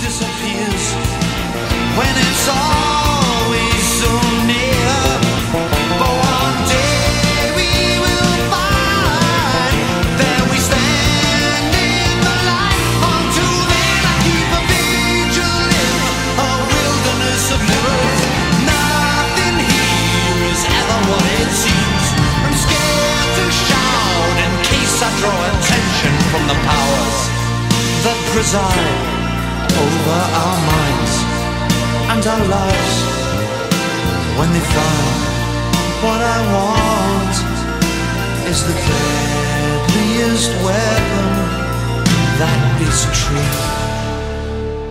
disappears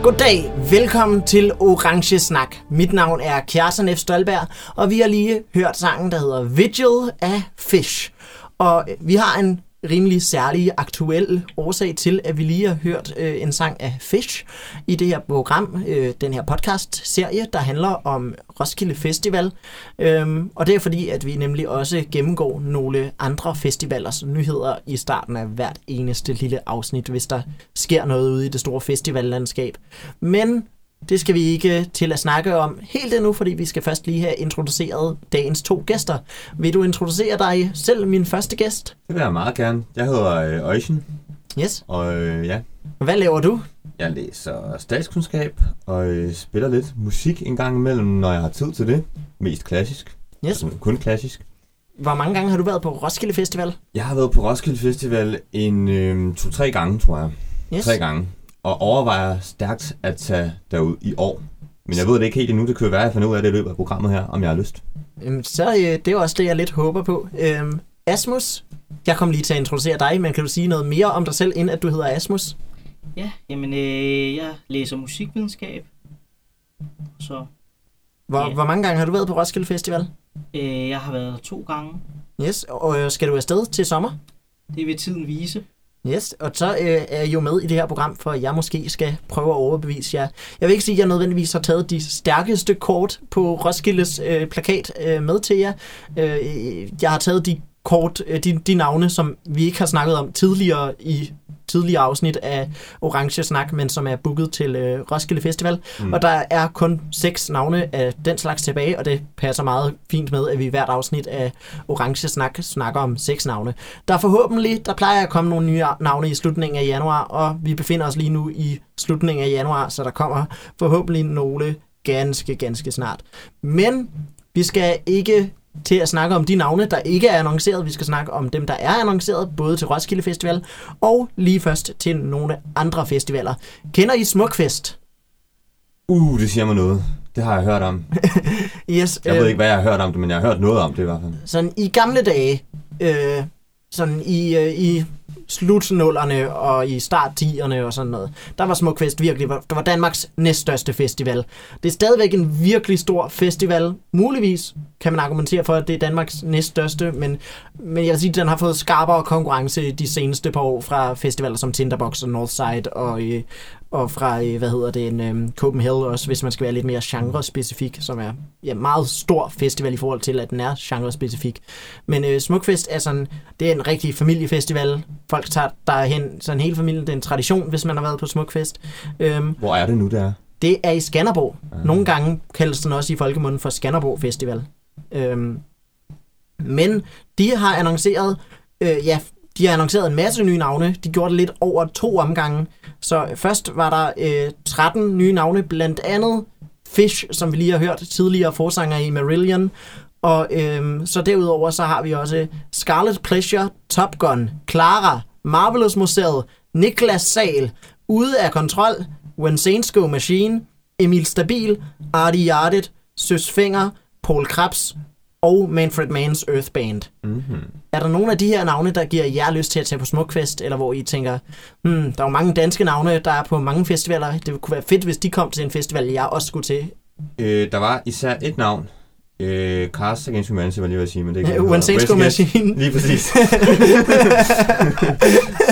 Goddag, velkommen til Orange Snak. Mit navn er Kjartan F. Stolberg, og vi har lige hørt sangen, der hedder Vigil af Fish. Og vi har en rimelig særlig aktuel årsag til, at vi lige har hørt øh, en sang af Fish i det her program, øh, den her podcast-serie, der handler om Roskilde Festival. Øhm, og det er fordi, at vi nemlig også gennemgår nogle andre festivalers nyheder i starten af hvert eneste lille afsnit, hvis der sker noget ude i det store festivallandskab. Men det skal vi ikke til at snakke om helt endnu, fordi vi skal først lige have introduceret dagens to gæster. Vil du introducere dig selv, min første gæst? Det vil jeg meget gerne. Jeg hedder øh, Øjsen, Yes. og øh, ja, Hvad laver du? jeg læser statskundskab og øh, spiller lidt musik en gang imellem, når jeg har tid til det. Mest klassisk. Yes. Altså, kun klassisk. Hvor mange gange har du været på Roskilde Festival? Jeg har været på Roskilde Festival en øh, to-tre gange, tror jeg. Yes. Tre gange. Og overvejer stærkt at tage derud i år. Men jeg ved det ikke helt endnu. Det kan jo være, at jeg finder ud af det i løbet af programmet her, om jeg har lyst. Øhm, Så øh, det er også det, jeg lidt håber på. Øhm, Asmus, jeg kom lige til at introducere dig, men kan du sige noget mere om dig selv, inden at du hedder Asmus? Ja, jamen øh, jeg læser musikvidenskab. Så Hvor, Ja. hvor mange gange har du været på Roskilde Festival? øh, jeg har været to gange. Yes, og øh, skal du afsted til sommer? Det vil tiden vise. Yes, og så øh, er jeg jo med i det her program, for jeg måske skal prøve at overbevise jer. Jeg vil ikke sige, at jeg nødvendigvis har taget de stærkeste kort på Roskildes øh, plakat øh, med til jer. Øh, jeg har taget de kort, øh, de, de navne, som vi ikke har snakket om tidligere i tidligere afsnit af Orange Snak, men som er booket til øh, Roskilde Festival. Mm. Og der er kun seks navne af den slags tilbage, og det passer meget fint med, at vi i hvert afsnit af Orange Snak snakker om seks navne. Der er forhåbentlig, der plejer at komme nogle nye navne i slutningen af januar, og vi befinder os lige nu i slutningen af januar, så der kommer forhåbentlig nogle ganske, ganske snart. Men vi skal ikke til at snakke om de navne, der ikke er annonceret. Vi skal snakke om dem, der er annonceret, både til Roskilde Festival og lige først til nogle andre festivaler. Kender I Smukfest? Uh, det siger mig noget. Det har jeg hørt om. Yes, Jeg ved ikke, hvad jeg har hørt om det, men jeg har hørt noget om det i hvert fald. sådan i gamle dage, øh, sådan i, øh, i slutnullerne og i starttierne og sådan noget, der var Smukfest virkelig, det var Danmarks næststørste festival. Det er stadigvæk en virkelig stor festival. Muligvis kan man argumentere for, at det er Danmarks næststørste, men, men jeg vil sige, at den har fået skarpere konkurrence de seneste par år fra festivaler som Tinderbox og Northside og, øh, og fra, øh, hvad hedder det, en øh, Copenhagen også, hvis man skal være lidt mere genre-specifik, som er ja, meget stor festival i forhold til, at den er genre-specifik. Men øh, Smukfest er sådan, det er en rigtig familiefestival. Folk tager derhen, sådan hele familien, det er en tradition, hvis man har været på Smukfest. Øhm, Hvor er det nu, det er? det er i Skanderborg. Nogle gange kaldes den også i folkemunden for Skanderborg Festival. Øhm, men de har annonceret, øh, ja, de har annonceret en masse nye navne. De gjorde det lidt over to omgange. Så først var der øh, 13 nye navne, blandt andet Fish, som vi lige har hørt tidligere forsanger i Marillion. Og øhm, så derudover så har vi også Scarlet Pleasure, Top Gun, Clara, Marvelous Museet, Niklas Sal, Ude af Kontrol, When Saints Go Machine, Emil Stabil, Artie Yardet, Søs Finger, Paul Krabs og Manfred Manns Earth Band. Mm-hmm. Er der nogle af de her navne, der giver jer lyst til at tage på Smukfest, eller hvor I tænker, hmm, der er jo mange danske navne, der er på mange festivaler. Det kunne være fedt, hvis de kom til en festival, jeg også skulle til. Øh, der var især et navn. Øh, Cars Against Humanity, var lige ved at sige, men det er ikke Against- Machine. Lige præcis.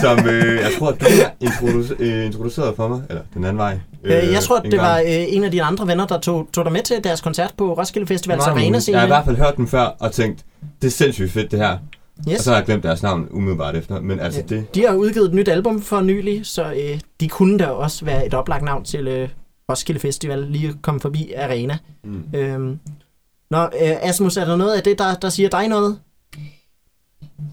Som øh, jeg tror, du har introduce, øh, introduceret for mig, eller den anden vej. Øh, jeg tror, en det gang. var øh, en af dine andre venner, der tog, tog dig med til deres koncert på Roskilde Festival Arena. Jeg har i hvert fald hørt den før og tænkt, det er sindssygt fedt det her. Yes. Og så har jeg glemt deres navn umiddelbart efter, men altså Ja. det... De har udgivet et nyt album for nylig, så øh, de kunne da også være et oplagt navn til øh, Roskilde Festival, lige at komme forbi Arena. Mm. Øhm, Nå, øh, Asmus, er der noget af det, der, der siger dig noget?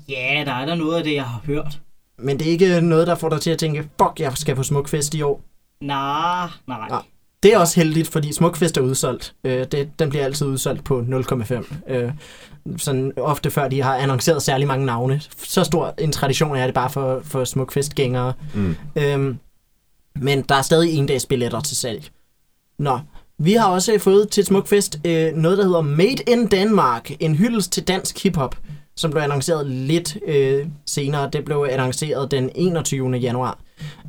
Ja, der er der noget af det, jeg har hørt. Men det er ikke noget, der får dig til at tænke, fuck, jeg skal på Smukfest i år. Nej, nej. Nej. Det er også heldigt, fordi Smukfest er udsolgt. Øh, det, den bliver altid udsolgt på 0,5. Øh, sådan ofte før de har annonceret særlig mange navne. Så stor en tradition er det bare for, for Smukfest-gængere. Mm. Øhm, men der er stadig en dags billetter til salg. Nå, vi har også fået til Smukfest øh, noget, der hedder Made in Denmark. En hyldest til dansk hiphop, som blev annonceret lidt øh, senere. Det blev annonceret den 21. januar,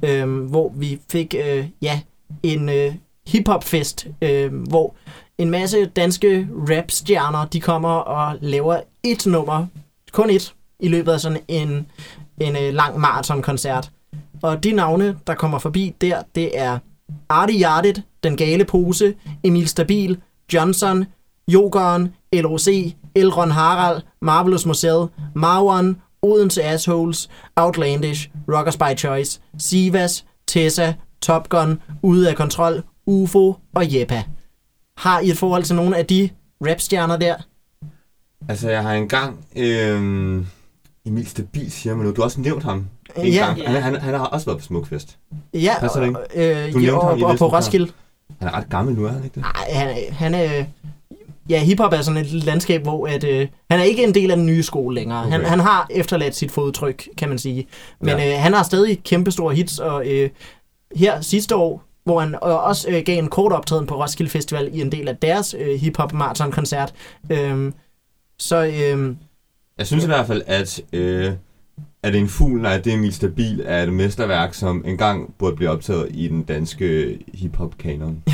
øh, hvor vi fik øh, ja, en øh, hiphopfest, øh, hvor en masse danske rapstjerner, de kommer og laver et nummer, kun et, i løbet af sådan en, en øh, lang maratonkoncert. Og de navne, der kommer forbi der, det er Artie Hjartet, den Gale Pose, Emil Stabil, Johnson, Jokeren, LOC, Elron Harald, Marvelous Museet, Marwan, Odense Assholes, Outlandish, Rockers by Choice, Sivas, Tessa, Top Gun, Ude af Kontrol, UFO og Jeppa. Har I et forhold til nogle af de rapstjerner der? Altså, jeg har engang... Øhm, Emil Stabil siger man nu. Du har også nævnt ham en Ja. gang. Ja. Han, han, han har også været på Smukfest. Ja, Passer og, øh, Du nævnte og, ham i og på. Roskilde. Han er ret gammel nu, er han ikke det? Ej, han, han er... Ja, hiphop er sådan et landskab, hvor at, øh, han er ikke en del af den nye skole længere. Okay. Han, Okay. han har efterladt sit fodtryk, kan man sige. Men Ja. øh, han har stadig kæmpestore hits, og øh, her sidste år, hvor han øh, også øh, gav en kort optræden på Roskilde Festival i en del af deres øh, hiphop marathon koncert. Øh, så øh, Jeg synes i hvert fald, at... Øh, er det en fugl? Nej, det er Emil Stabil er et mesterværk, som engang burde blive optaget i den danske hip-hop-kanon.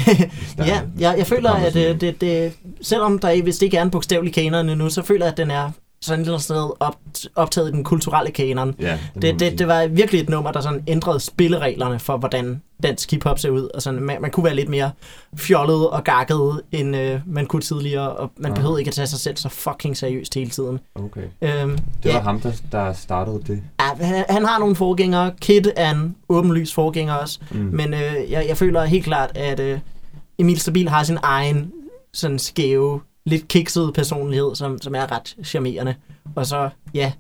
Ja, jeg, jeg føler, at sådan øh, det, det, selvom der hvis det ikke er en bogstavelig kanon endnu, så føler jeg, at den er sådan et eller sted op, optaget i den kulturelle kanon. Ja, det, Det, det, det var virkelig et nummer, der sådan ændrede spillereglerne for, hvordan dansk hiphop ser ud. Og sådan, man, man kunne være lidt mere fjollet og gakket, end øh, man kunne tidligere, og man Ah. behøvede ikke at tage sig selv så fucking seriøst hele tiden. Okay. Øhm, Det ja, var ham, der, der startede det. ja, han, han har nogle forgængere. Kid er en åbenlys forgænger også. Mm. Men øh, jeg, jeg føler helt klart, at øh, Emil Stabil har sin egen sådan skæve, lidt kiksede personlighed, som, som er ret charmerende. Og så, ja,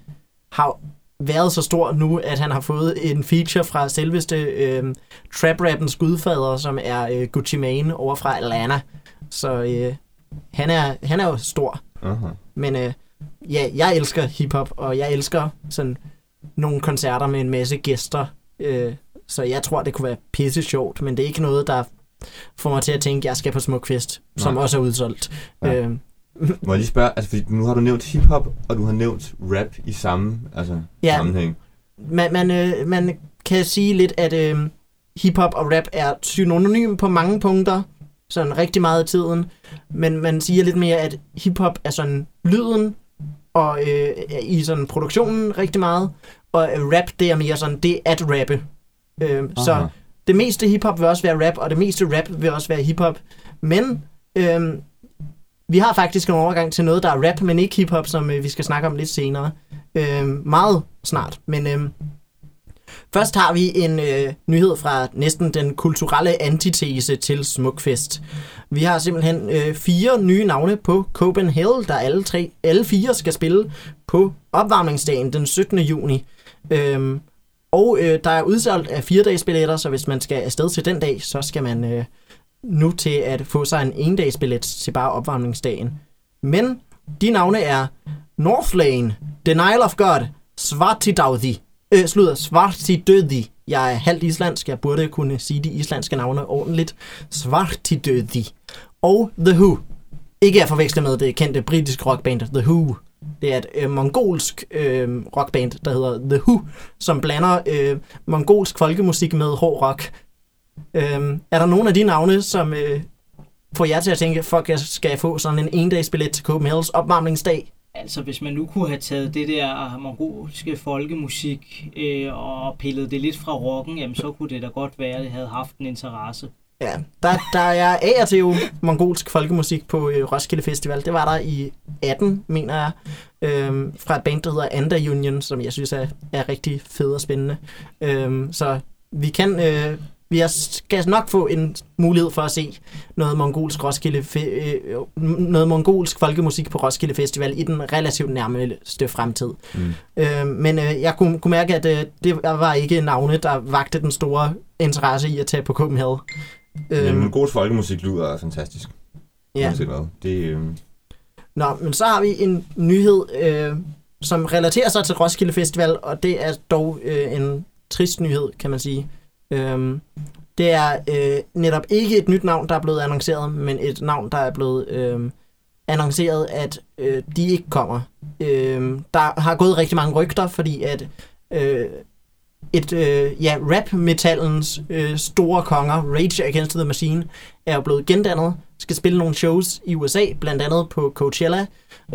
har været så stor nu, at han har fået en feature fra selveste øh, trap-rappens gudfader, som er øh, Gucci Mane over fra Atlanta. Så øh, han, er, han er jo stor. Aha. Men øh, ja, jeg elsker hiphop, og jeg elsker sådan nogle koncerter med en masse gæster. Øh, så jeg tror, det kunne være pisse sjovt, men det er ikke noget, der får mig til at tænke, at jeg skal på Smukfest, som Nej. også er udsolgt. Ja. Øh, Må jeg lige spørge, altså fordi nu har du nævnt hip-hop, og du har nævnt rap i samme altså, Ja. sammenhæng. man, man, øh, man kan sige lidt, at øh, hiphop og rap er synonym på mange punkter, sådan rigtig meget af tiden, men man siger lidt mere, at hiphop er sådan lyden, og øh, i sådan produktionen rigtig meget, og rap, det er mere sådan, det at rappe. Øh, så det meste hiphop vil også være rap, og det meste rap vil også være hiphop. Men øhm, vi har faktisk en overgang til noget, der er rap, men ikke hiphop, som øh, vi skal snakke om lidt senere. Øhm, meget snart. Men øhm, først har vi en øh, nyhed fra næsten den kulturelle antitese til Smukfest. Vi har simpelthen øh, fire nye navne på Copenhagen, der alle, tre, alle fire skal spille på opvarmningsdagen den 17. juni. Øhm, og øh, der er udsolgt af fire dages billetter, så hvis man skal afsted til den dag, så skal man øh, nu til at få sig en en billet til bare opvarmningsdagen. Men de navne er Northlane, Denial of God, Svartidauði, øh, slutter, Svartidauði. Jeg er halvt islandsk, jeg burde kunne sige de islandske navne ordentligt. Svartidauði. Og The Who. Ikke at forveksle med det kendte britiske rockband The Who. Det er et øh, mongolsk øh, rockband, der hedder The Who, som blander øh, mongolsk folkemusik med hård rock. Øh, er der nogle af de navne, som øh, får jer til at tænke, fuck, jeg skal få sådan en endagsbillet til Copenhagen's opvarmningsdag? Altså, hvis man nu kunne have taget det der mongolske folkemusik øh, og pillet det lidt fra rocken, jamen, så kunne det da godt være, at det havde haft en interesse. Ja, der, der er af og til jo mongolsk folkemusik på øh, Roskilde Festival. Det var der i 18, mener jeg, øhm, fra et band, der hedder Anda Union, som jeg synes er, er rigtig fed og spændende. Øhm, så vi kan... Øh, vi skal nok få en mulighed for at se noget mongolsk, Roskilde, øh, noget mongolsk folkemusik på Roskilde Festival i den relativt nærmeste fremtid. Mm. Øh, men øh, jeg kunne, kunne mærke, at øh, det var ikke navne, der vagte den store interesse i at tage på Copenhagen. Øh, Øh, men god folkemusik lyder fantastisk. ja. Hvad. Det, øh, Nå, men så har vi en nyhed, øh, som relaterer sig til Roskilde Festival, og det er dog øh, en trist nyhed, kan man sige. Øh, det er øh, netop ikke et nyt navn, der er blevet annonceret, men et navn, der er blevet øh, annonceret, at øh, de ikke kommer. Øh, der har gået rigtig mange rygter, fordi at øh, et, øh, ja, rap-metallens øh, store konger, Rage Against the Machine, er jo blevet gendannet, skal spille nogle shows i USA, blandt andet på Coachella.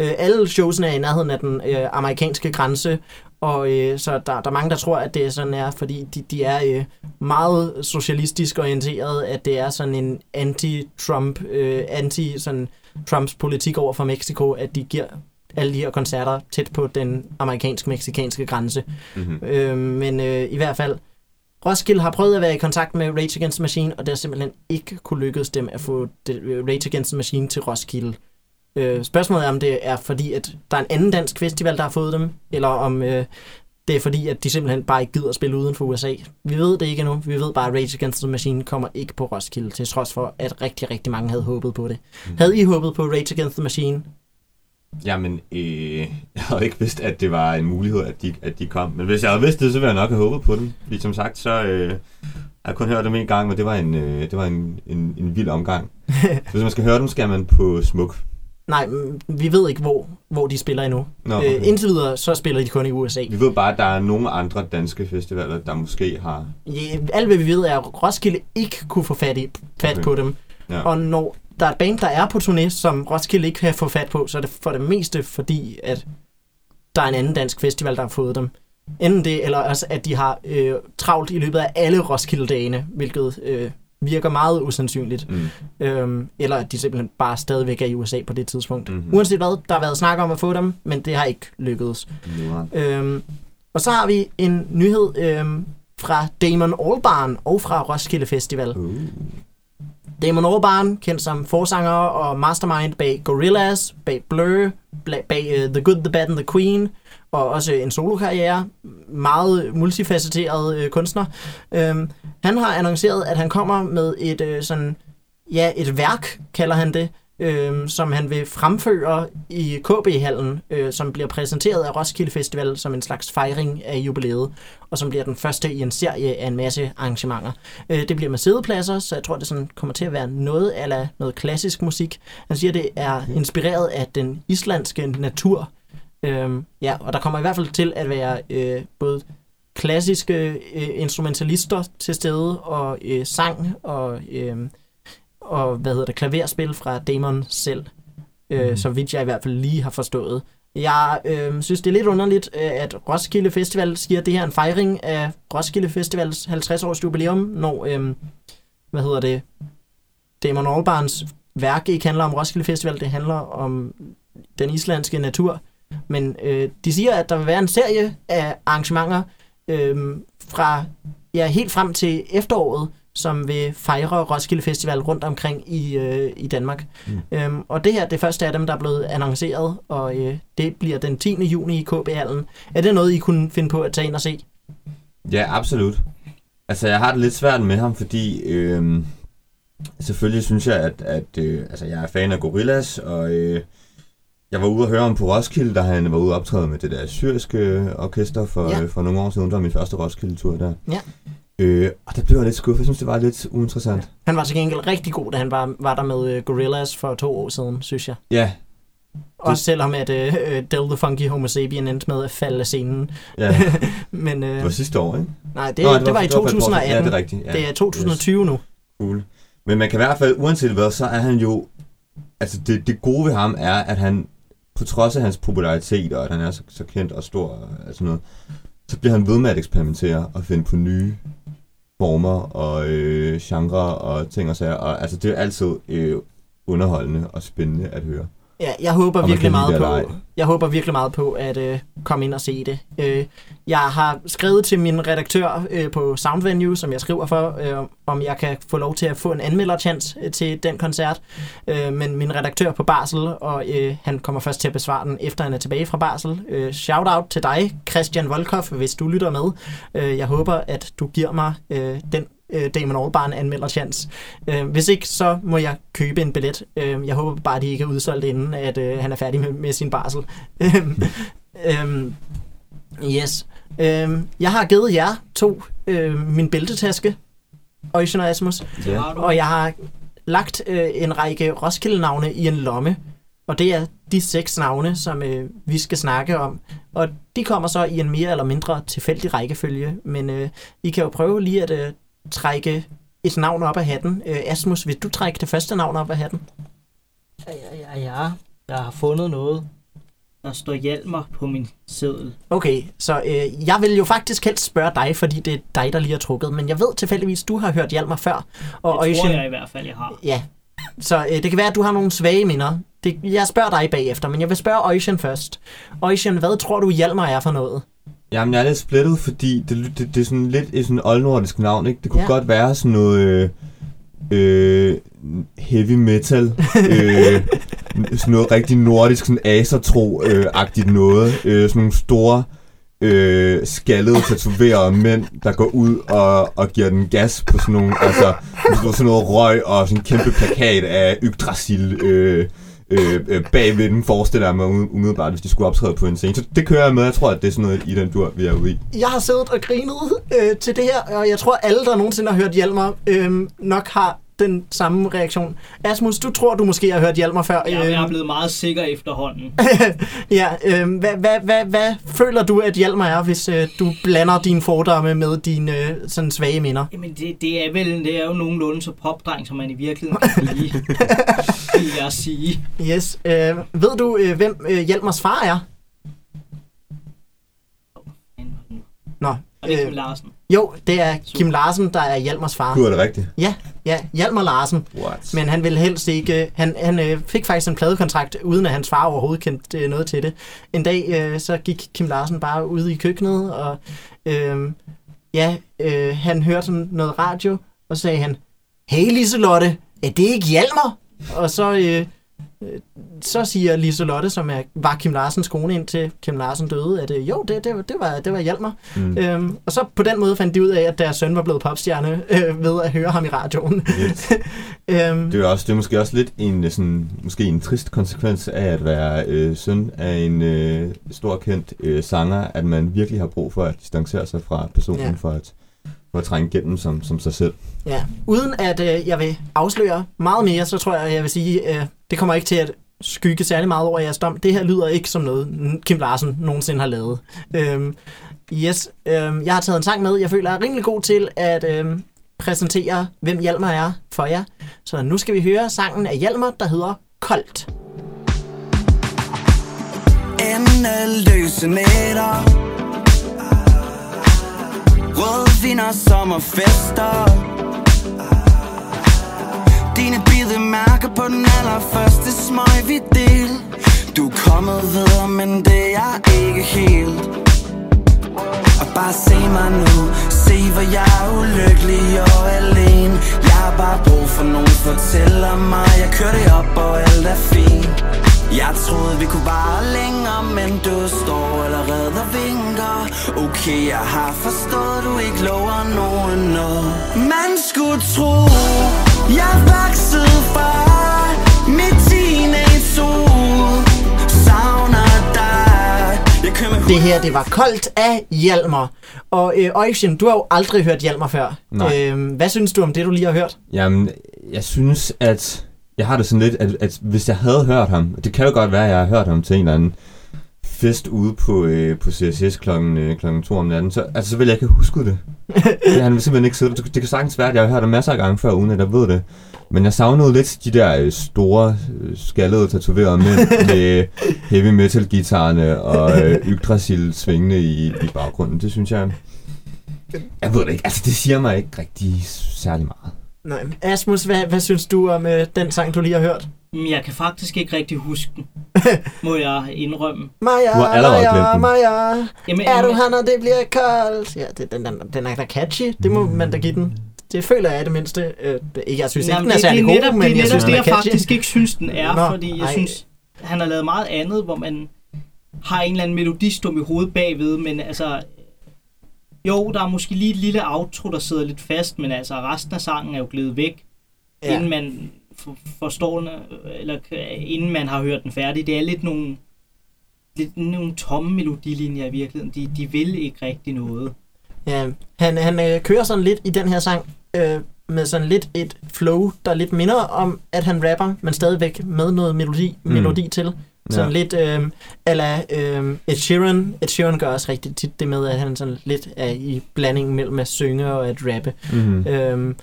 Øh, alle showsene er i nærheden af den øh, amerikanske grænse, og øh, så der, der er mange, der tror, at det er sådan er, fordi de, de er øh, meget socialistisk orienteret, at det er sådan en anti-Trump, øh, anti sådan Trumps politik over for Mexico, at de giver alle de her koncerter tæt på den amerikansk-meksikanske grænse. mm-hmm. Øh, men øh, i hvert fald, Roskilde har prøvet at være i kontakt med Rage Against the Machine, og det har simpelthen ikke kunne lykkes dem at få det, øh, Rage Against the Machine til Roskilde. Øh, spørgsmålet er, om det er fordi, at der er en anden dansk festival, der har fået dem, eller om øh, det er fordi, at de simpelthen bare ikke gider at spille uden for USA. Vi ved det ikke endnu. Vi ved bare, at Rage Against the Machine kommer ikke på Roskilde, til trods for, at rigtig, rigtig mange havde håbet på det. Mm. Havde I håbet på Rage Against the Machine? Jamen, øh, jeg havde ikke vidst, at det var en mulighed, at de, at de kom. Men hvis jeg havde vidst det, så ville jeg nok have håbet på dem. Fordi som sagt, så øh, jeg har kun hørt dem en gang, men det var en, øh, det var en, en, en vild omgang. så hvis man skal høre dem, skal man på Smuk. Nej, mm, vi ved ikke, hvor, hvor de spiller endnu. Nå, Okay. okay. Øh, indtil videre, så spiller de kun i USA. Vi ved bare, at der er nogle andre danske festivaler, der måske har... Ja, alt hvad vi ved er, at Roskilde ikke kunne få fat, i, fat Okay. på dem. Ja. Og når der er et band, der er på turné, som Roskilde ikke kan få fat på, så er det for det meste fordi, at der er en anden dansk festival, der har fået dem. Enten det, eller også at de har øh, travlt i løbet af alle Roskilde-dagene, hvilket øh, virker meget usandsynligt. Mm. Øhm, eller at de simpelthen bare stadigvæk er i USA på det tidspunkt. Mhm. Mm-hmm. Uanset hvad, der har været snak om at få dem, men det har ikke lykkedes. Nederen. Øhm, og så har vi en nyhed øhm, fra Damon Albarn og fra Roskilde Festival. Uh. Damon Albarn, kendt som forsanger og mastermind bag Gorillaz, bag Blur, bag, uh, The Good, The Bad and The Queen, og også en solokarriere. Meget multifacetteret øh, kunstner. Øhm, han har annonceret, at han kommer med et øh, sådan, ja, et værk, kalder han det, øh, som han vil fremføre i KB-hallen, øh, som bliver præsenteret af Roskilde Festival som en slags fejring af jubilæet, og som bliver den første i en serie af en masse arrangementer. Øh, det bliver med sædepladser, så jeg tror, det sådan kommer til at være noget eller noget klassisk musik. Han siger, det er inspireret af den islandske natur. Øh, ja, og der kommer i hvert fald til at være øh, både klassiske øh, instrumentalister til stede, og øh, sang, og, øh, og hvad hedder det, klaverspil fra Damon selv, øh, Mhm. så vidt jeg i hvert fald lige har forstået. Jeg øh, synes, det er lidt underligt, øh, at Roskilde Festival siger, at det her er en fejring af Roskilde Festivals 50-års jubilæum, når, øh, hvad hedder det, Damon Albarns værk ikke handler om Roskilde Festival, det handler om den islandske natur. Men øh, de siger, at der vil være en serie af arrangementer øh, fra ja, helt frem til efteråret, som vil fejre Roskilde Festival rundt omkring i, øh, i Danmark. Mm. Øhm, og det her, det første af dem, der er blevet annonceret, og øh, det bliver den 10. juni i KB-hallen. Er det noget, I kunne finde på at tage ind og se? Ja, absolut. Altså, jeg har det lidt svært med ham, fordi øh, selvfølgelig synes jeg, at, at øh, altså, jeg er fan af Gorillaz, og øh, jeg var ude og høre ham på Roskilde, da han var ude og optræde med det der syriske orkester for, Ja. ja. øh, for nogle år siden. Det var min første Roskilde-tur der. Ja. Øh, og der blev jeg lidt skuffet. Jeg synes, det var lidt uinteressant. Han var til gengæld rigtig god, da han var, var der med øh, Gorillaz for to år siden, synes jeg. Ja, Også selvom at øh, øh, Del the Funky Homo Sapien endte med at falde af scenen. ja. Men øh, det var sidste år, ikke? nej, det, Nå, det, var, i for- for et par år siden. 2018. Ja, det er rigtigt. Ja. det er 2020 nu. Cool. Men man kan i hvert fald, uanset hvad, så er han jo... Altså, det, det gode ved ham er, at han, på trods af hans popularitet, og at han er så, så kendt og stor og sådan noget, så bliver han ved med at eksperimentere og finde på nye former og øh, genre og ting og sager. Og, altså, det er altid øh, underholdende og spændende at høre. Ja, jeg håber virkelig meget på, ej. jeg håber virkelig meget på at øh, komme ind og se det. Øh, jeg har skrevet til min redaktør øh, på Soundvenue, som jeg skriver for, øh, om jeg kan få lov til at få en anmelderchance øh, til den koncert. Øh, men min redaktør på Barsel, og øh, han kommer først til at besvare den, efter han er tilbage fra Barsel. Øh, shout out til dig, Christian Volkov, hvis du lytter med. Øh, jeg håber, at du giver mig øh, den øh, Damon Albarn anmelder chance. Øh, hvis ikke, så må jeg købe en billet. Øh, jeg håber bare, at de ikke er udsolgt inden, at øh, han er færdig med, med sin barsel. Øhm, yes. Øhm, jeg har givet jer to øh, min bæltetaske, Ocean og Asmus, du. og jeg har lagt øh, en række Roskilde-navne i en lomme. Og det er de seks navne, som øh, vi skal snakke om. Og de kommer så i en mere eller mindre tilfældig rækkefølge. Men øh, I kan jo prøve lige at øh, trække et navn op af hatten. Øh, Asmus, vil du trække det første navn op af hatten? Ja, ja, ja, ja. Jeg har fundet noget. Der står Hjalmar på min seddel. Okay, så øh, jeg vil jo faktisk helst spørge dig, fordi det er dig, der lige har trukket. Men jeg ved tilfældigvis, du har hørt Hjalmar før. Og Det tror Ocean- jeg i hvert fald, jeg har. Ja, så øh, det kan være, at du har nogle svage minder. Det, jeg spørger dig bagefter, men jeg vil spørge Ocean først. Ocean, hvad tror du Hjalmar er for noget? Jamen, jeg er lidt splittet, fordi det, det, det er sådan lidt et sådan oldnordisk navn, ikke? Det kunne Ja. godt være sådan noget øh, øh, heavy metal, øh, sådan noget rigtig nordisk, sådan asertro-agtigt noget. Øh, sådan nogle store, øh, skaldede, tatoverede mænd, der går ud og, og giver den gas på sådan nogle, altså, sådan noget røg og sådan en kæmpe plakat af Yggdrasil, øh, øh, øh, bagved den, forestiller jeg mig umiddelbart, hvis de skulle optræde på en scene. Så det kører jeg med. Jeg tror, at det er sådan noget i den dur, vi er ude i. Jeg har siddet og grinet øh, til det her, og jeg tror, alle, der nogensinde har hørt Hjalmar, øh, nok har den samme reaktion. Asmus, du tror, du måske har hørt Hjalmar før. Jeg, jeg er Øh, blevet meget sikker efterhånden. ja, øh, hvad, hvad, hvad, hvad føler du, at Hjalmar er, hvis øh, du blander dine fordomme med dine øh, sådan svage minder? Jamen, det, det er vel det er jo nogenlunde så popdreng, som man i virkeligheden kan blive, vil jeg sige. Yes. Øh, ved du, øh, hvem øh, Hjalmars far er? Nå. Og det er øh, Kim Larsen. Jo, det er Kim Larsen, der er Hjalmars far. Du er det rigtigt. Ja, ja, Hjalmar Larsen. What? Men han ville helst ikke... Han, han øh, fik faktisk en pladekontrakt, uden at hans far overhovedet kendte øh, noget til det. En dag, øh, så gik Kim Larsen bare ud i køkkenet, og øh, ja, øh, han hørte sådan noget radio, og sagde han, Hey Liselotte, er det ikke Hjalmar? Og så, øh, så siger Liselotte, som er, var Kim Larsens kone indtil Kim Larsen døde, at øh, jo, det, det, var- det, var, det var Hjalmar. Mm. Øhm, og så på den måde fandt de ud af, at deres søn var blevet popstjerne øh, ved at høre ham i radioen. Yes. øhm, Det er, også, det er måske også lidt en, øh, sådan, måske en trist konsekvens af at være øh, søn af en øh, stor kendt øh, sanger, at man virkelig har brug for at distancere sig fra personen ja. for, at, at trænge igennem som, som sig selv. Ja, uden at øh, jeg vil afsløre meget mere, så tror jeg, jeg vil sige, øh, det kommer ikke til at skygge særlig meget over jeres dom. Det her lyder ikke som noget, Kim Larsen nogensinde har lavet. Øhm, yes, øhm, jeg har taget en sang med, jeg føler jeg er rimelig god til at øhm, præsentere, hvem Hjalmar er for jer. Så nu skal vi høre sangen af Hjalmar, der hedder Koldt. Endeløse nætter Rødvin og sommerfester. Dine bide mærker på den allerførste smøg vi del Du er kommet videre, men det er jeg ikke helt. Og bare se mig nu. Se hvor jeg er ulykkelig og alene. Jeg har bare brug for nogen fortæller mig. Jeg kører det op og alt er fint jeg troede vi kunne bare længere Men du står allerede og vinker Okay, jeg har forstået Du ikke lover nogen noget Man skulle tro Jeg voksede fra Mit teenage-hoved Savner Det her, det var Koldt af Hjalmar. Og øh, Øjsjen, du har jo aldrig hørt Hjalmar før. Nej. Øhm, hvad synes du om det, du lige har hørt? Jamen, jeg synes, at jeg har det sådan lidt, at, at hvis jeg havde hørt ham, det kan jo godt være, at jeg har hørt ham til en eller anden fest ude på, øh, på CSS klokken, øh, klokken 2 om natten, så, altså, så vil jeg ikke huske det. ja, han vil simpelthen ikke sidde. Det, det kan sagtens være, at jeg har hørt ham masser af gange før, uden at jeg ved det. Men jeg savnede lidt de der øh, store, øh, skaldede, tatoverede mænd med heavy metal guitarerne og øh, Yggdrasil svingende i, i baggrunden. Det synes jeg, Jeg ved det ikke. Altså, det siger mig ikke rigtig særlig meget. Nej. Asmus, hvad, hvad synes du om øh, den sang, du lige har hørt? Men jeg kan faktisk ikke rigtig huske den, må jeg indrømme. Maja, Du har allerede Maja. Maja, Jamen, er du her, når det bliver koldt? Ja, det, den, den, den er da catchy. Det må man da give den. Det føler jeg i det mindste. Øh, det- jeg synes ikke, Jamen, den er det, det særlig er god, netop, men det er jeg synes, det, er jeg catchy. faktisk ikke synes, den er, Nå, fordi jeg ej. synes, han har lavet meget andet, hvor man har en eller anden melodistum i hovedet bagved, men altså, jo, der er måske lige et lille outro, der sidder lidt fast, men altså, resten af sangen er jo glædet væk, ja. Inden man for, forstår den, eller inden man har hørt den færdig. Det er lidt nogle, lidt nogle tomme melodilinjer i virkeligheden. De, de vil ikke rigtig noget. Ja, han, han øh, kører sådan lidt i den her sang øh, med sådan lidt et flow, der lidt minder om, at han rapper, men stadigvæk med noget melodi, Mm. melodi til. Sådan Ja. lidt øh, ala øh, Ed Sheeran. Ed Sheeran gør også rigtig tit det med, at han sådan lidt er i blanding mellem at synge og at rappe. Mm-hmm. Øhm,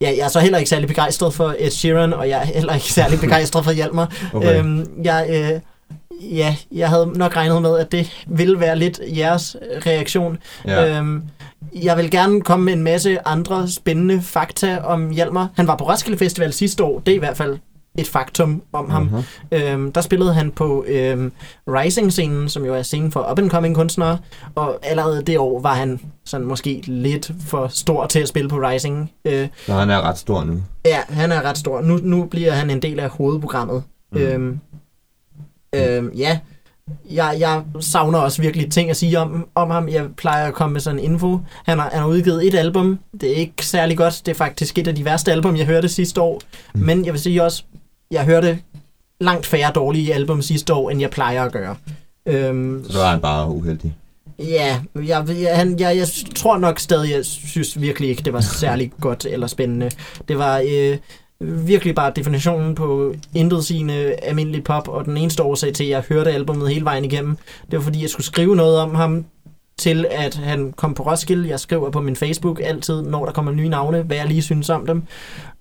ja, jeg er så heller ikke særlig begejstret for Ed Sheeran, og jeg er heller ikke særlig begejstret for Hjalmar. Okay. Øhm, jeg, øh, ja, jeg havde nok regnet med, at det ville være lidt jeres reaktion. ja. Øhm, jeg vil gerne komme med en masse andre spændende fakta om Hjalmar. Han var på Roskilde Festival sidste år. Det er i hvert fald et faktum om ham. Mhm. Øhm, der spillede han på øhm, Rising-scenen, som jo er scenen for up-and-coming kunstnere, og allerede det år var han sådan måske lidt for stor til at spille på Rising. Øh, Så han er ret stor nu. ja, han er ret stor. Nu, nu bliver han en del af hovedprogrammet. Mm. Øhm, øhm, ja, jeg, jeg savner også virkelig ting at sige om, om ham. Jeg plejer at komme med sådan info. Han har, han har udgivet et album. Det er ikke særlig godt. Det er faktisk et af de værste album, jeg hørte sidste år. Mm. Men jeg vil sige også, jeg hørte langt færre dårlige album sidste år, end jeg plejer at gøre. Øhm, Så var han bare uheldig. Ja, jeg, han, jeg, jeg tror nok stadig, jeg synes virkelig ikke, det var særlig godt eller spændende. Det var øh, virkelig bare definitionen på intet sigende almindelig pop, og den eneste årsag til, at jeg hørte albumet hele vejen igennem, det var fordi, jeg skulle skrive noget om ham, til at han kom på Roskilde. Jeg skriver på min Facebook altid, når der kommer nye navne, hvad jeg lige synes om dem.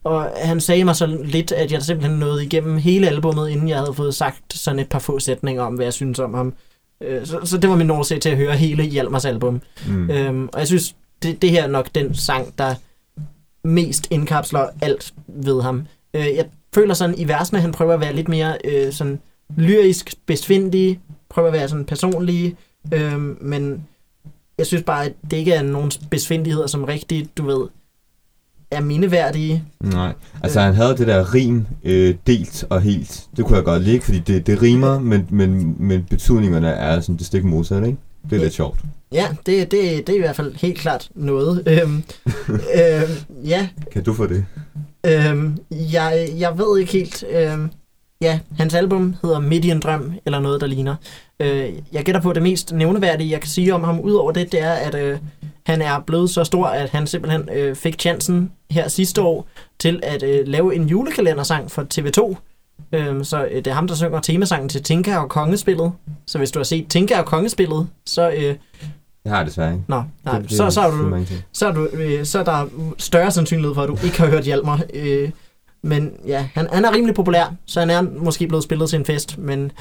Og han sagde mig så lidt, at jeg simpelthen nåede igennem hele albummet, inden jeg havde fået sagt sådan et par få sætninger om, hvad jeg synes om ham. Øh, Så, så det var min årsag til at høre hele Hjalmars album. Mm. Øhm, og jeg synes, det, det her er nok den sang, der mest indkapsler alt ved ham. Øh, jeg føler sådan, i versene, han prøver at være lidt mere øh, sådan lyrisk, besvindig, prøver at være sådan personlig, øh, men jeg synes bare, at det ikke er nogen besvindigheder, som rigtig, du ved, er mindeværdige. Nej, altså han havde det der rim øh, delt og helt. Det kunne jeg godt lide, fordi det, det rimer, men, men, men betydningerne er sådan det stik modsatte, ikke? Det er lidt sjovt. Ja, det, det, det er i hvert fald helt klart noget. Øhm, øhm, ja, Kan du få det? Øhm, jeg, jeg ved ikke helt. Øhm, ja, hans album hedder Midt i en drøm, eller noget, der ligner. Øh, jeg gætter på, at det mest nævneværdige, jeg kan sige om ham, udover det, det er, at øh, han er blevet så stor, at han simpelthen øh, fik chancen her sidste år til at øh, lave en julekalendersang for TV2. Øhm, så øh, det er ham, der synger temasangen til Tinka og Kongespillet. Så hvis du har set Tinka og Kongespillet, så... Øh, Det har jeg desværre ikke. nå, nej, det, det, så, så, er du, så er, du, øh, så er der større sandsynlighed for, at du ikke har hørt Hjalmar. Øh, men ja, han, han er rimelig populær, så han er måske blevet spillet til en fest, men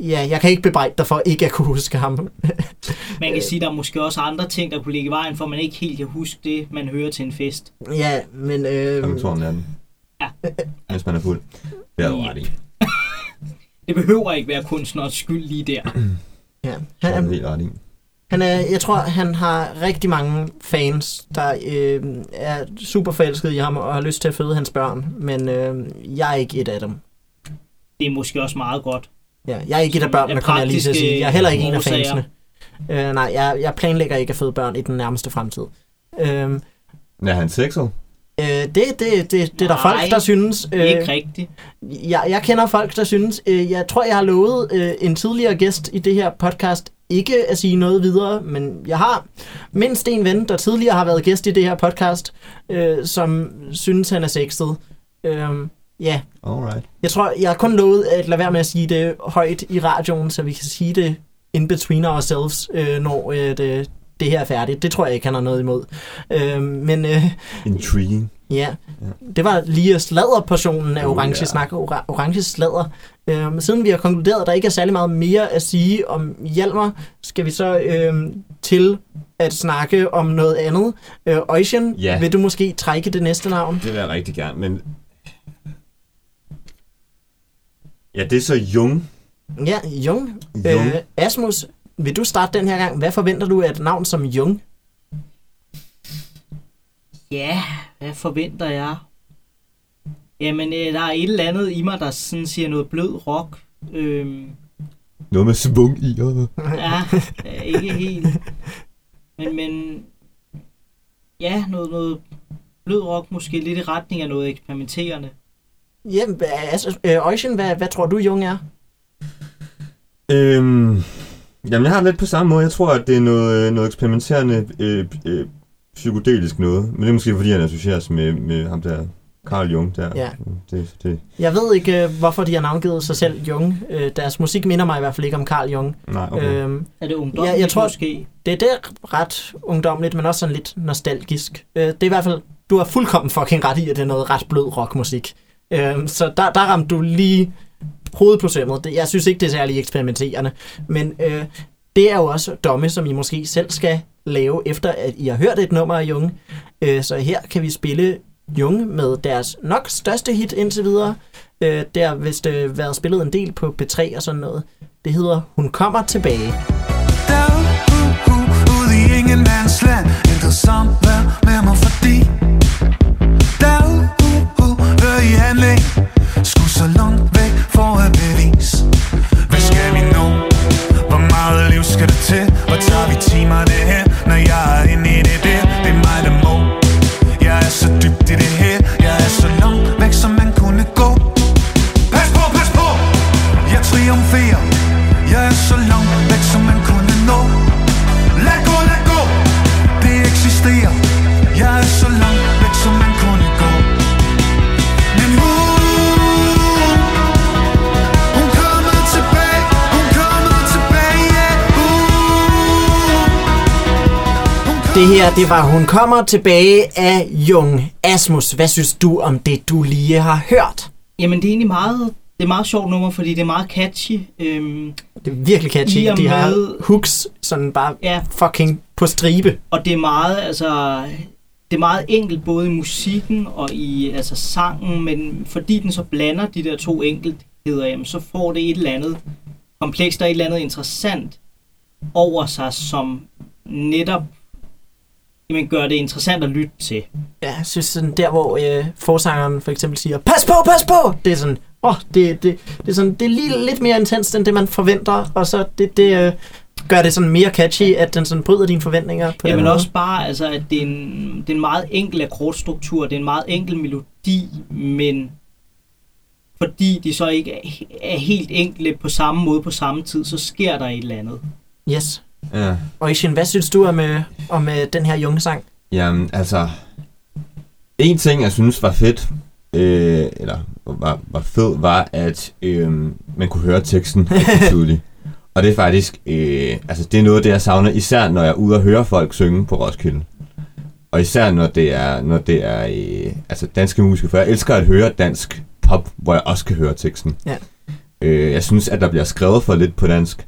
ja, jeg kan ikke bebrejde dig for ikke at kunne huske ham. Man kan sige, der er måske også andre ting, der kunne ligge i vejen, for man ikke helt kan huske det, man hører til en fest. ja, men... Øh, Klokken to om natten. Ja. Hvis man er fuld. Det er du ret i. Det behøver ikke være kunstnerens skyld lige der. ja, Det er han, du helt ret i. han er, jeg tror, han har rigtig mange fans, der øh, er super forelskede i ham og har lyst til at føde hans børn, men øh, jeg er ikke et af dem. Det er måske også meget godt. Ja, jeg er ikke et af børnene, kommer jeg lige til at sige. Jeg er heller ikke en af fansene. Øh, nej, jeg, jeg planlægger ikke at føde børn i den nærmeste fremtid. Øh, Er han sexet? Øh, det, det, det, det er der Nej, folk, der synes. Øh, ikke rigtigt. jeg, jeg kender folk, der synes. Øh, jeg tror, jeg har lovet øh, en tidligere gæst i det her podcast ikke at sige noget videre, men jeg har mindst en ven, der tidligere har været gæst i det her podcast, øh, som synes, han er sexet. Øh, ja, Alright. jeg tror, jeg har kun lovet at lade være med at sige det højt i radioen, så vi kan sige det in between ourselves, øh, når øh, det, det her er færdigt. Det tror jeg ikke, han har noget imod. Øh, men øh, Intriguing. ja, det var lige sladderportionen af Oh, orange ja. snak, ora- orange sladder. Øh, siden vi har konkluderet, at der ikke er særlig meget mere at sige om Hjalmar, skal vi så øh, til at snakke om noget andet. Øh, Ocean, Ja. vil du måske trække det næste navn? Det vil jeg rigtig gerne, men... Ja, det er så Jung. Ja, Jung. Jung. Øh, Asmus, vil du starte den her gang? Hvad forventer du af et navn som Jung? Ja, hvad forventer jeg? Jamen, øh, der er et eller andet i mig, der sådan siger noget blød rock. Øhm, Noget med svung i. og- ja, øh, ikke helt. Men, men ja, noget, noget blød rock, måske lidt i retning af noget eksperimenterende. Ja, altså, øh, Ocean, hvad, hvad tror du, Jung er? Øhm, jamen, jeg har det lidt på samme måde. Jeg tror, at det er noget, noget eksperimenterende øh, øh, psykedelisk noget. Men det er måske, fordi han associeres med, med ham der, Carl Jung der. Ja. Det, det, Jeg ved ikke, øh, hvorfor de har navngivet sig selv Jung. Øh, deres musik minder mig i hvert fald ikke om Carl Jung. nej, okay. Øhm, Er det ungdomligt Ja, jeg tror- måske? det, det er ret ungdomligt, men også sådan lidt nostalgisk. Øh, det er i hvert fald, du har fuldkommen fucking ret i, at det er noget ret blød rockmusik. Øh, så der, der ramte du lige hovedproblemet. på. Det, jeg synes ikke, det er særlig eksperimenterende. Men øh, det er jo også domme, som I måske selv skal lave, efter at I har hørt et nummer af Jung. Øh, så her kan vi spille Jung med deres nok største hit indtil videre. Øh, det har vist øh, været spillet en del på B3 og sådan noget. Det hedder Hun kommer tilbage. Ingenmandsland med mig fordi I handling så langt væk for at bevise Hvad skal vi nå? Hvor meget liv skal der til? Og tager vi timer det her? Her, det var Hun kommer tilbage af Jung. Asmus, hvad synes du om det, du lige har hørt? Jamen, det er egentlig meget, det er meget sjovt nummer, fordi det er meget catchy. Øhm, Det er virkelig catchy. De har med- hooks sådan bare ja, fucking på stribe. og det er meget, altså, det er meget enkelt både i musikken og i altså sangen, men fordi den så blander de der to enkeltheder, jamen, så får det et eller andet komplekst og et eller andet interessant over sig, som netop jamen, gør det interessant at lytte til. Ja, jeg synes sådan der, hvor øh, forsangeren for eksempel siger, pas på, pas på! Det er sådan, åh, oh, det, det, det, er sådan, det er lige lidt mere intenst, end det man forventer, og så det, det øh, gør det sådan mere catchy, at den sådan bryder dine forventninger på den Jamen måde. også bare, altså, at det er, en, det er en meget enkel akkordstruktur, det er en meget enkel melodi, men fordi de så ikke er, er helt enkle på samme måde på samme tid, så sker der et eller andet. Yes. Ja. Og Ishin, hvad synes du om, øh, om øh, den her Jung-sang? Jamen, altså... En ting, jeg synes var fedt, øh, eller var, var fed, var, at øh, man kunne høre teksten rigtig tydeligt. Og det er faktisk, øh, altså det er noget, det jeg savner, især når jeg er ude og høre folk synge på Roskilde. Og især når det er, når det er øh, altså danske musikere, for jeg elsker at høre dansk pop, hvor jeg også kan høre teksten. Ja. Øh, jeg synes, at der bliver skrevet for lidt på dansk.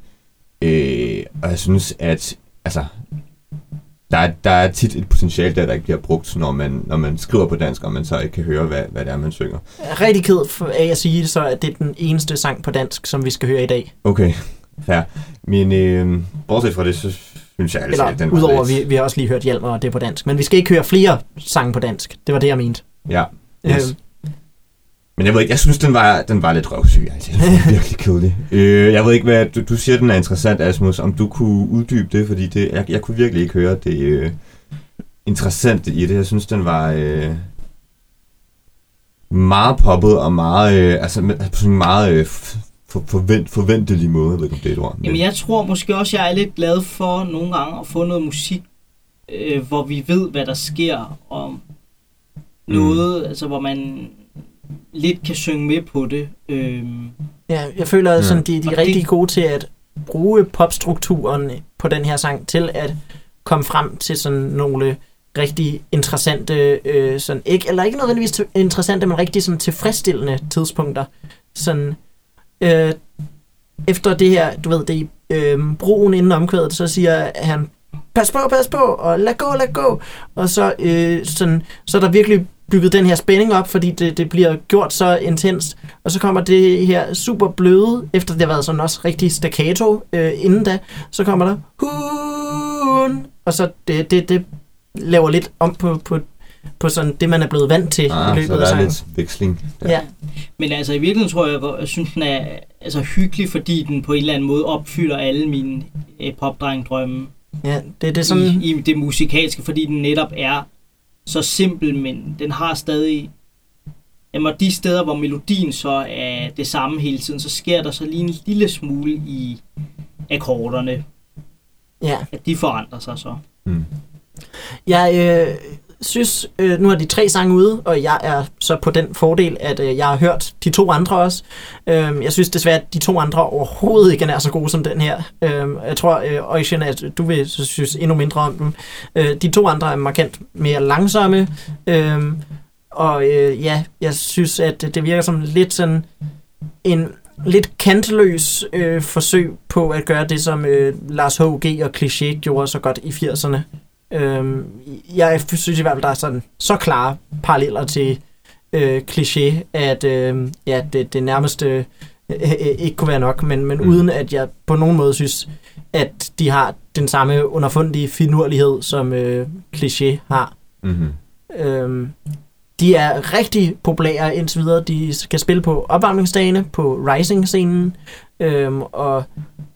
Øh, og jeg synes, at altså, der er, der er tit et potentiale der, der ikke bliver brugt, når man, når man skriver på dansk, og man så ikke kan høre, hvad, hvad det er, man synger. Jeg er rigtig ked af at sige det, så at det er den eneste sang på dansk, som vi skal høre i dag. Okay, fair. Men øh, bortset fra det, så synes jeg, altså, Eller den var udover, lidt- vi, vi har også lige hørt Hjalmar, og det er på dansk. Men vi skal ikke høre flere sange på dansk. Det var det, jeg mente. Ja, yes. Øhm, Men jeg ved ikke, jeg synes, den var, den var lidt røvsyg. Altså, den var virkelig kedelig. Øh, jeg ved ikke, hvad du, du siger, den er interessant, Asmus. Om du kunne uddybe det, fordi det, jeg, jeg kunne virkelig ikke høre det øh, interessante i det. Jeg synes, den var øh, meget poppet og meget, øh, altså med, på sådan en meget øh, for, forvent, forventelig måde. Jeg ved ikke, om det er et ord. men- Jamen jeg tror måske også, jeg er lidt glad for nogle gange at få noget musik, øh, hvor vi ved, hvad der sker, og noget, altså hvor man lidt kan synge med på det. Øhm, Ja, jeg føler, at sådan, de, de Og er det- rigtig gode til at bruge popstrukturen på den her sang til at komme frem til sådan nogle rigtig interessante, øh, sådan, ikke, eller ikke nødvendigvis interessante, men rigtig sådan tilfredsstillende tidspunkter. Sådan, øh, efter det her, du ved, det er i øh, broen inden omkvædet, så siger han, pas på, pas på, og lad gå, lad gå. Og så, øh, sådan, så er der virkelig bygget den her spænding op, fordi det, det bliver gjort så intenst. Og så kommer det her super bløde, efter det har været sådan også rigtig staccato øh, inden da, så kommer der hun, og så det, det, det laver lidt om på, på, på sådan det, man er blevet vant til i Ah, løbet så af der er sangen. lidt veksling. Ja. Men altså i virkeligheden tror jeg, jeg synes, den er altså, hyggelig, fordi den på en eller anden måde opfylder alle mine øh, popdrengdrømme ja, det, det er sådan... i, i det musikalske, fordi den netop er så simpel, men den har stadig... Jamen, de steder, hvor melodien så er det samme hele tiden, så sker der så lige en lille smule i akkorderne, Ja. at de forandrer sig så. Mm. Jeg øh, synes, øh, nu er de tre sange ude, og jeg er så på den fordel, at øh, jeg har hørt de to andre også. Øh, jeg synes desværre, at de to andre overhovedet ikke er så gode som den her. Øh, jeg tror, øh, Ocean, at du vil så synes endnu mindre om dem. Øh, de to andre er markant mere langsomme. Øh, og øh, ja, jeg synes, at det virker som lidt sådan en lidt kantløs øh, forsøg på at gøre det, som øh, Lars H.G. og Cliché gjorde så godt i 80'erne. Øhm, jeg synes i hvert fald, der er sådan så klare paralleller til øh, kliché, at øh, ja, det, det nærmest øh, øh, ikke kunne være nok, men, men Mm. uden at jeg på nogen måde synes, at de har den samme underfundige finurlighed, som øh, kliché har. Mm-hmm. Øhm, de er rigtig populære indtil videre. De skal spille på opvarmningsdagene på Rising-scenen. Øhm, og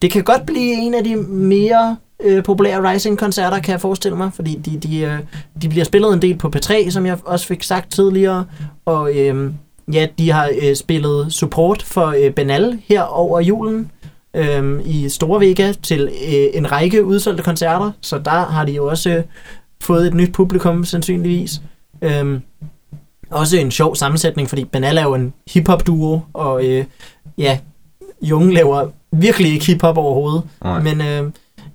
det kan godt blive en af de mere øh, populære Rising-koncerter, kan jeg forestille mig. Fordi de, de, øh, de bliver spillet en del på P3, som jeg også fik sagt tidligere. Og øhm, ja, de har øh, spillet support for øh, Benal her over julen øhm, i Store Vega til øh, en række udsolgte koncerter. Så der har de jo også øh, fået et nyt publikum, sandsynligvis. Øhm, også en sjov sammensætning, fordi Banal er jo en hip-hop duo, og øh, ja, Junge laver virkelig ikke hip-hop overhovedet. Nej. Men øh,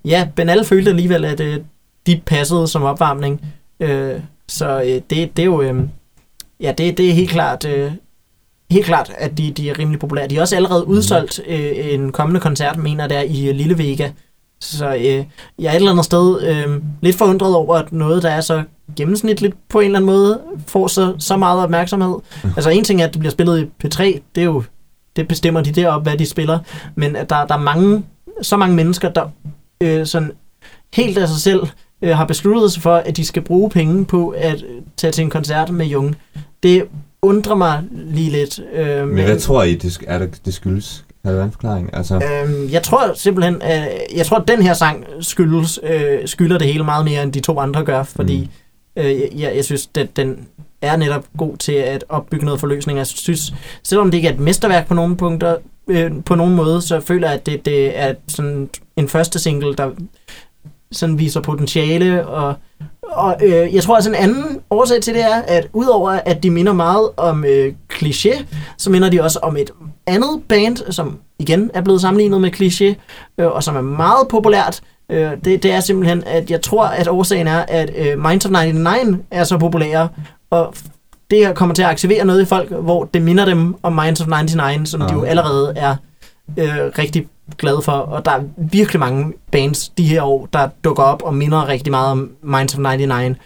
ja, Banal følte alligevel, at øh, de passede som opvarmning. Øh, så øh, det, det er jo... Øh, ja, det, det er helt klart... Øh, Helt klart, at de, de er rimelig populære. De er også allerede udsolgt øh, en kommende koncert, mener der i øh, Lille Vega. Så øh, jeg er et eller andet sted øh, lidt forundret over, at noget, der er så gennemsnitligt på en eller anden måde, får så, så meget opmærksomhed. Altså en ting er, at det bliver spillet i P3, det er jo, det bestemmer de deroppe, hvad de spiller. Men at der, der er mange, så mange mennesker, der øh, sådan helt af sig selv øh, har besluttet sig for, at de skal bruge penge på at øh, tage til en koncert med Jung. Det undrer mig lige lidt. Øh, Men hvad tror I, det, er det, det skyldes? Har der en forklaring? Altså, Øhm, jeg tror simpelthen, at jeg tror, at den her sang skyldes, øh, skylder det hele meget mere, end de to andre gør, fordi mm. øh, jeg, jeg synes, at den er netop god til at opbygge noget forløsning. Jeg synes, selvom det ikke er et mesterværk på nogle punkter, øh, på nogen måde, så føler jeg, at det, det er sådan en første single, der sådan viser potentiale, og, og øh, jeg tror også en anden årsag til det er, at udover at de minder meget om øh, cliché, så minder de også om et andet band, som igen er blevet sammenlignet med cliché, øh, og som er meget populært. Øh, det, det er simpelthen, at jeg tror, at årsagen er, at øh, Minds of 99 er så populære, og det her kommer til at aktivere noget i folk, hvor det minder dem om Minds of 99, som Ah. de jo allerede er øh, rigtig glade for. Og der er virkelig mange bands de her år, der dukker op og minder rigtig meget om Minds of 99.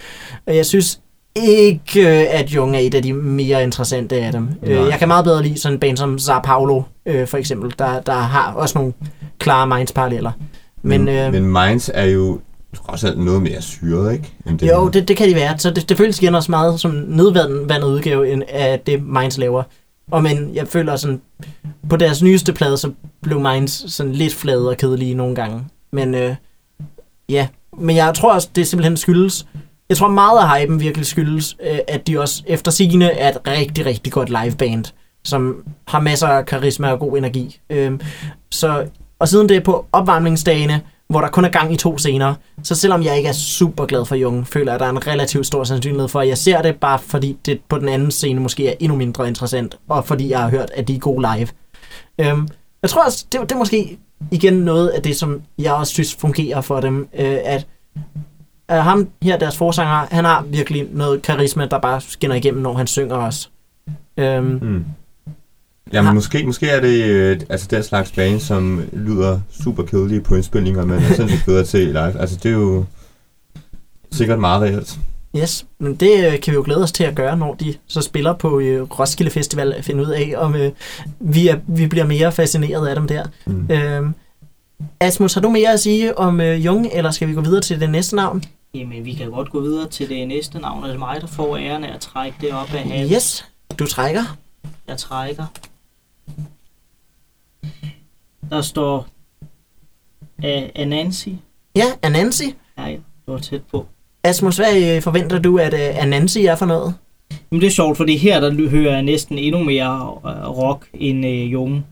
Og jeg synes ikke, øh, at Jung er et af de mere interessante af dem. Øh, Nej. Jeg kan meget bedre lide sådan en band som Zar Paulo, øh, for eksempel, der, der har også nogle klare Minds-paralleller. Men, men, øh, men Minds er jo trods alt noget mere syret, ikke? End det jo, det, det kan de være. Så det, det føles igen også meget som nedvandet udgave end af det, Minds laver. Og men jeg føler sådan, på deres nyeste plade, så blev Minds sådan lidt flade og kedelige nogle gange. Men øh, ja, men jeg tror også, det simpelthen skyldes, jeg tror meget af hypen virkelig skyldes, øh, at de også efter sigende er et rigtig, rigtig godt liveband, som har masser af karisma og god energi. Øh, så, og siden det på opvarmningsdagene, hvor der kun er gang i to scener, så selvom jeg ikke er super glad for Jung, føler jeg, at der er en relativt stor sandsynlighed for, at jeg ser det, bare fordi det på den anden scene måske er endnu mindre interessant, og fordi jeg har hørt, at de er gode live. Øhm, jeg tror også, det, det er måske igen noget af det, som jeg også synes fungerer for dem, øh, at øh, ham her, deres forsanger, han har virkelig noget karisma, der bare skinner igennem, når han synger også. Øhm, Mm. Jamen, Har- måske, måske er det øh, altså den slags band, som lyder super kedelige på indspilninger, men er sindssygt bedre til live. Altså, det er jo sikkert meget reelt. Yes, men det øh, kan vi jo glæde os til at gøre, når de så spiller på øh, Roskilde Festival, at finde ud af, om øh, vi, er, vi bliver mere fascineret af dem der. Mm. Øhm, Asmus, har du mere at sige om øh, Jung, eller skal vi gå videre til det næste navn? Jamen, vi kan godt gå videre til det næste navn, og det er mig, der får æren af at trække det op af hatten. Yes, du trækker. Jeg trækker. Der står af Anansi. Ja, Anansi. Nej, det var tæt på. Asmus, hvad øh, forventer du, at øh, Anansi er for noget? Men det er sjovt, fordi her der hører jeg næsten endnu mere øh, rock end øh, Jung.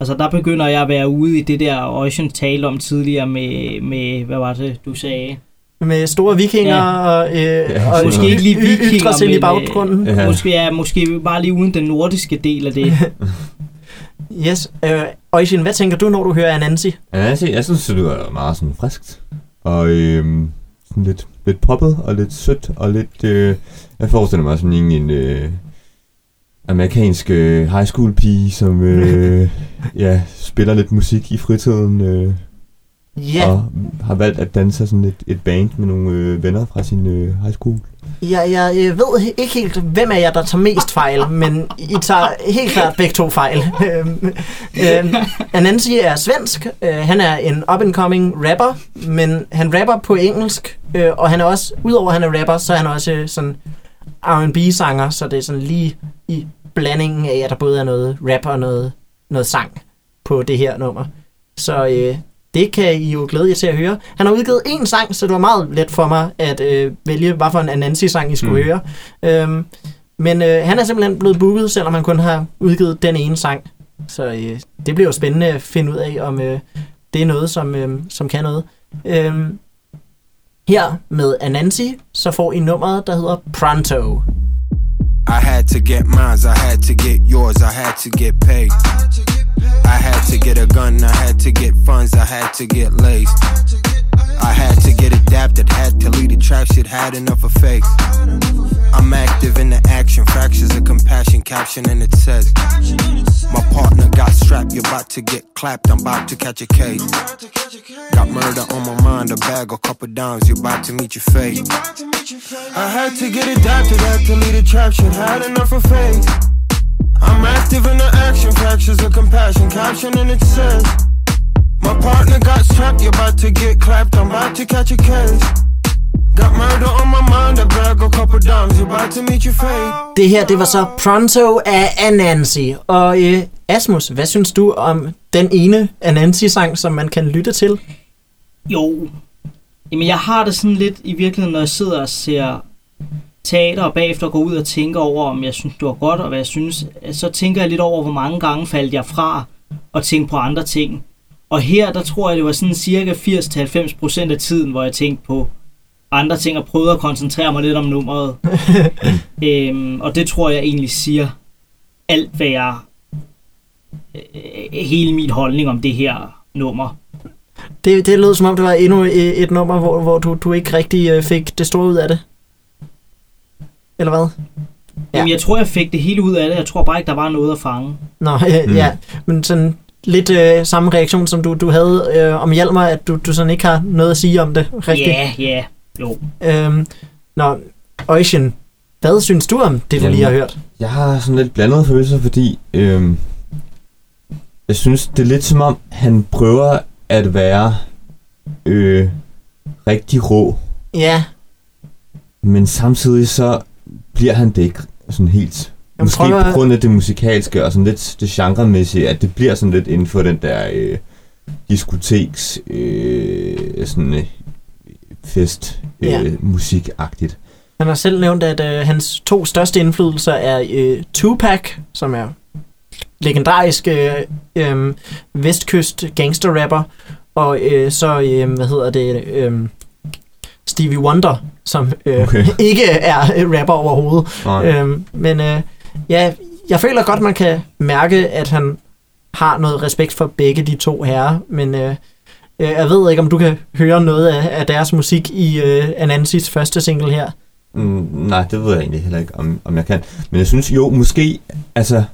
Altså der begynder jeg at være ude i det der Ocean talte om tidligere med, med, hvad var det, du sagde? Med store vikinger Ja. og, øh, Ja, og måske ikke lige vikinger, i men, øh, baggrunden. Ja. Måske, ja, måske bare lige uden den nordiske del af det. Yes. Øh, Oisin, hvad tænker du, når du hører Anansi? Altså, jeg synes, det lyder meget sådan friskt. Og øhm, sådan lidt, lidt poppet og lidt sødt og lidt... Øh, jeg forestiller mig sådan en, en øh, amerikansk øh, high school pige, som øh, ja, spiller lidt musik i fritiden. Øh, Ja, Og har valgt at danse sådan et, et band med nogle øh, venner fra sin øh, high school. jeg, jeg øh, ved ikke helt, hvem af jer, der tager mest fejl, men I tager helt klart begge to fejl. Øhm, Anansi er svensk. Øh, han er en up-and-coming rapper, men han rapper på engelsk, øh, og han er også, udover at han er rapper, så er han også øh, sådan R&B-sanger, så det er sådan lige i blandingen af, at der både er noget rap og noget, noget sang på det her nummer. Så øh, det kan I jo glæde jer til at høre. Han har udgivet én sang, så det var meget let for mig at øh, vælge, hvad for en Anansi-sang I skulle Mm. høre. Øhm, men øh, han er simpelthen blevet booket, selvom han kun har udgivet den ene sang. Så øh, det bliver jo spændende at finde ud af, om øh, det er noget, som, øh, som kan noget. Øhm, her med Anansi, så får I nummeret, der hedder Pronto. I had to get mines, I had to get yours, I had to get paid. I had to get a gun, I had to get funds, I had to get laced. I had to get adapted, had to lead a trap shit, had enough of fake. I'm active in the action, fractures of compassion, caption and it says. My partner got strapped, you're about to get clapped, I'm about to catch a case. Got murder on my mind, a bag, a couple dimes, you're about to meet your fate. I had to get adapted, had to lead a trap shit, had enough of faith. I'm active in the action, fractures of compassion, caption and it says. My partner got strapped, you're about to get clapped, I'm about to catch a case. Got murder on my mind, a bag, a couple dimes, you're about to meet your fate. Det her, det var så Pronto af Anansi. Og øh, Asmus, hvad synes du om den ene Anansi-sang, som man kan lytte til? Jo. Jamen, jeg har det sådan lidt i virkeligheden, når jeg sidder og ser teater, og bagefter går ud og tænker over, om jeg synes, det var godt, og hvad jeg synes. Så tænker jeg lidt over, hvor mange gange faldt jeg fra og tænkte på andre ting. Og her, der tror jeg, det var sådan cirka 80-90% af tiden, hvor jeg tænkte på andre ting, og prøvede at koncentrere mig lidt om nummeret. øhm, og det tror jeg egentlig siger alt, hvad jeg... Øh, hele min holdning om det her nummer. Det, det lød som om, det var endnu øh, et nummer, hvor, hvor du, du ikke rigtig øh, fik det store ud af det. Eller hvad? Ja. Jamen, jeg tror, jeg fik det hele ud af det. Jeg tror bare ikke, der var noget at fange. Nå, øh, Mm. ja. Men sådan lidt øh, samme reaktion, som du, du havde øh, om Hjalmar, at du, du sådan ikke har noget at sige om det rigtigt. Ja, ja, jo. Øhm, nå, Ocean, hvad synes du om det, du Jamen, lige har hørt? Jeg har sådan lidt blandede følelser, fordi øhm, jeg synes, det er lidt som om, han prøver at være øh, rigtig rå, Ja, men samtidig så bliver han det ikke sådan helt. Han Måske på grund af det musikalske og sådan lidt det genremæssige, at det bliver sådan lidt inden for den der øh, diskoteks øh, sådan øh, fest øh, Ja. musikagtigt. han har selv nævnt, at øh, hans to største indflydelser er øh, Tupac, som er legendarisk øh, øh, vestkyst gangsterrapper, og øh, så, øh, hvad hedder det, øh, Stevie Wonder, som øh, Okay. ikke er øh, rapper overhovedet. Nej. Øhm, men øh, ja, jeg føler godt, man kan mærke, at han har noget respekt for begge de to herrer, men øh, Øh, jeg ved ikke, om du kan høre noget af, af deres musik i øh, Anansis første single her. Mm, nej, det ved jeg egentlig heller ikke, om, om jeg kan. Men jeg synes jo, måske, altså...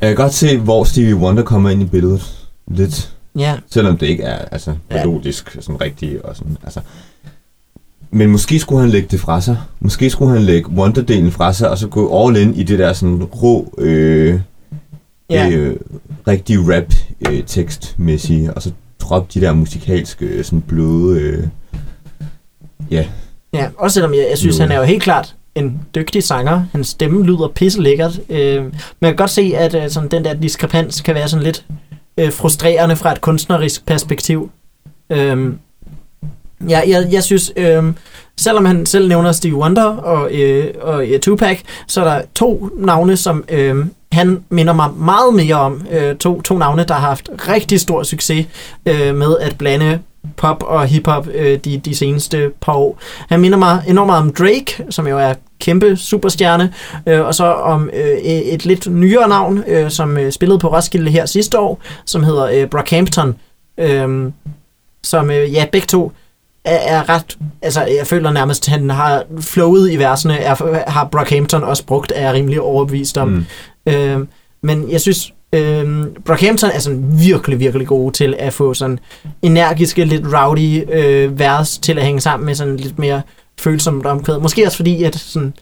Jeg kan godt se, hvor Stevie Wonder kommer ind i billedet. Lidt. Ja, Selvom det ikke er altså, Ja. melodisk, sådan rigtigt. Og sådan, altså. Men måske skulle han lægge det fra sig. Måske skulle han lægge Wonder-delen fra sig, og så gå all in i det der sådan rå, øh, ja. øh, rigtig rap øh, tekstmæssige, og så droppe de der musikalske, øh, sådan bløde... Øh, ja, Ja, også selvom jeg, jeg synes, Jo. han er jo helt klart en dygtig sanger. Hans stemme lyder pisse lækkert. Øh, men jeg kan godt se, at øh, sådan, den der diskrepans kan være sådan lidt øh, frustrerende fra et kunstnerisk perspektiv. Øh, ja, jeg, jeg synes, øh, selvom han selv nævner Stevie Wonder og, øh, og ja, Tupac, så er der to navne, som øh, han minder mig meget mere om. Øh, to, to navne, der har haft rigtig stor succes øh, med at blande pop og hiphop øh, de, de seneste par år. Han minder mig enormt meget om Drake, som jo er kæmpe superstjerne, øh, og så om øh, et lidt nyere navn, øh, som øh, spillede på Roskilde her sidste år, som hedder øh, Brockhampton, øh, som øh, ja, begge to er, er ret, altså jeg føler nærmest, at han har flowet i versene, er, har Brockhampton også brugt, er jeg rimelig overbevist om. mm, Øh, men jeg synes, øh, Brockhampton er sådan virkelig, virkelig gode til at få sådan energiske, lidt rowdy øh, vers til at hænge sammen med sådan lidt mere følsomt omkvæd. Måske også fordi, at sådan,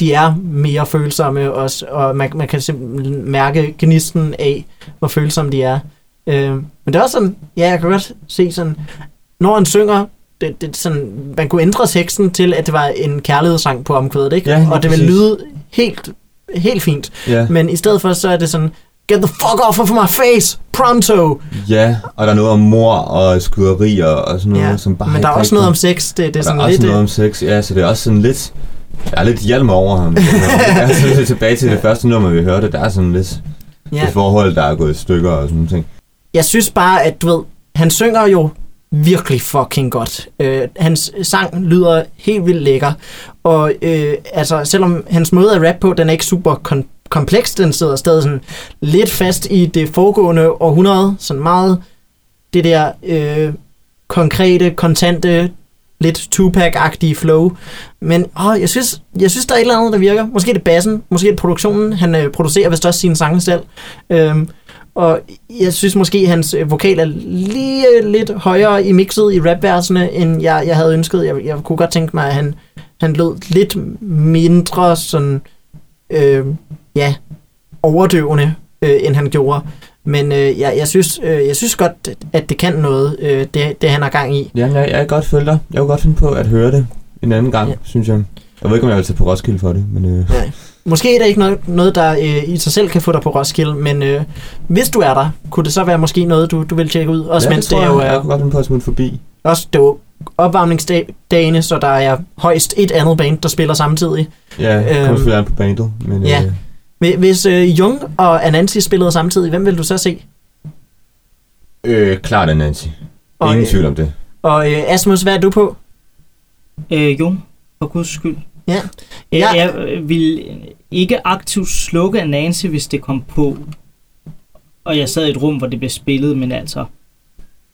de er mere følsomme også, og man, man kan simpelthen mærke gnisten af, hvor følsomme de er. Øh, men det er også sådan, ja, jeg kan godt se sådan, når han synger, det, det, sådan, man kunne ændre teksten til, at det var en kærlighedssang på omkvædet, ikke? Ja, og det vil præcis. lyde helt, helt fint. ja. Men i stedet for, så er det sådan, get the fuck off of my face, pronto! ja, og der er noget om mor og skyderier og sådan noget, Ja, som bare men der er også noget om sex, det, det er sådan der er lidt... også noget øh, om sex, ja, så det er også sådan lidt... Der er lidt hjelm over ham. Jeg er sådan lidt tilbage til det første nummer, vi hørte. Der er sådan lidt ja. et forhold, der er gået i stykker og sådan nogle ting. Jeg synes bare, at du ved, han synger jo virkelig fucking godt. Øh, hans sang lyder helt vildt lækker. Og øh, altså, selvom hans måde at rappe på, den er ikke super kon- kompleks, den sidder stadig sådan lidt fast i det foregående århundrede, sådan meget det der øh, konkrete, kontante, lidt Tupac-agtige flow. Men åh, jeg, synes, jeg synes, der er et eller andet, der virker. Måske er det bassen, måske er det produktionen. Han øh, producerer vist også sine sange selv. Øhm, og jeg synes måske, at hans øh, vokal er lige lidt højere i mixet i rapversene, end jeg, jeg havde ønsket. Jeg, jeg kunne godt tænke mig, at han, han lød lidt mindre sådan, øh, ja, overdøvende, øh, end han gjorde. Men øh, jeg, jeg, synes, øh, jeg synes godt, at det kan noget, øh, det, det han har gang i. Ja, jeg, jeg kan godt følge dig. Jeg kunne godt finde på at høre det en anden gang, ja. synes jeg. Jeg ved ikke, om jeg vil tage på Roskilde for det, men... Øh, Nej. Måske er det ikke noget, noget der øh, i sig selv kan få dig på Roskilde, men øh, hvis du er der, kunne det så være måske noget, du, du vil tjekke ud? Også ja, mens det, tror det er jo jeg, jeg kunne godt finde på forbi. også det er jo opvarmningsdagene, så der er højst et andet band, der spiller samtidig. Ja, jeg Øhm, kommer selvfølgelig an på bandet, men... ja. Øh, Hvi- Hvis øh, Jung og Anansi spillede samtidig, hvem vil du så se? øh, klart er Nancy. Og, Ingen øh, tvivl om det. Og øh, Asmus, hvad er du på? Øh, jo, for guds skyld. Ja. Jeg, jeg øh, vil ikke aktivt slukke Nancy, hvis det kom på. Og jeg sad i et rum, hvor det blev spillet, men altså...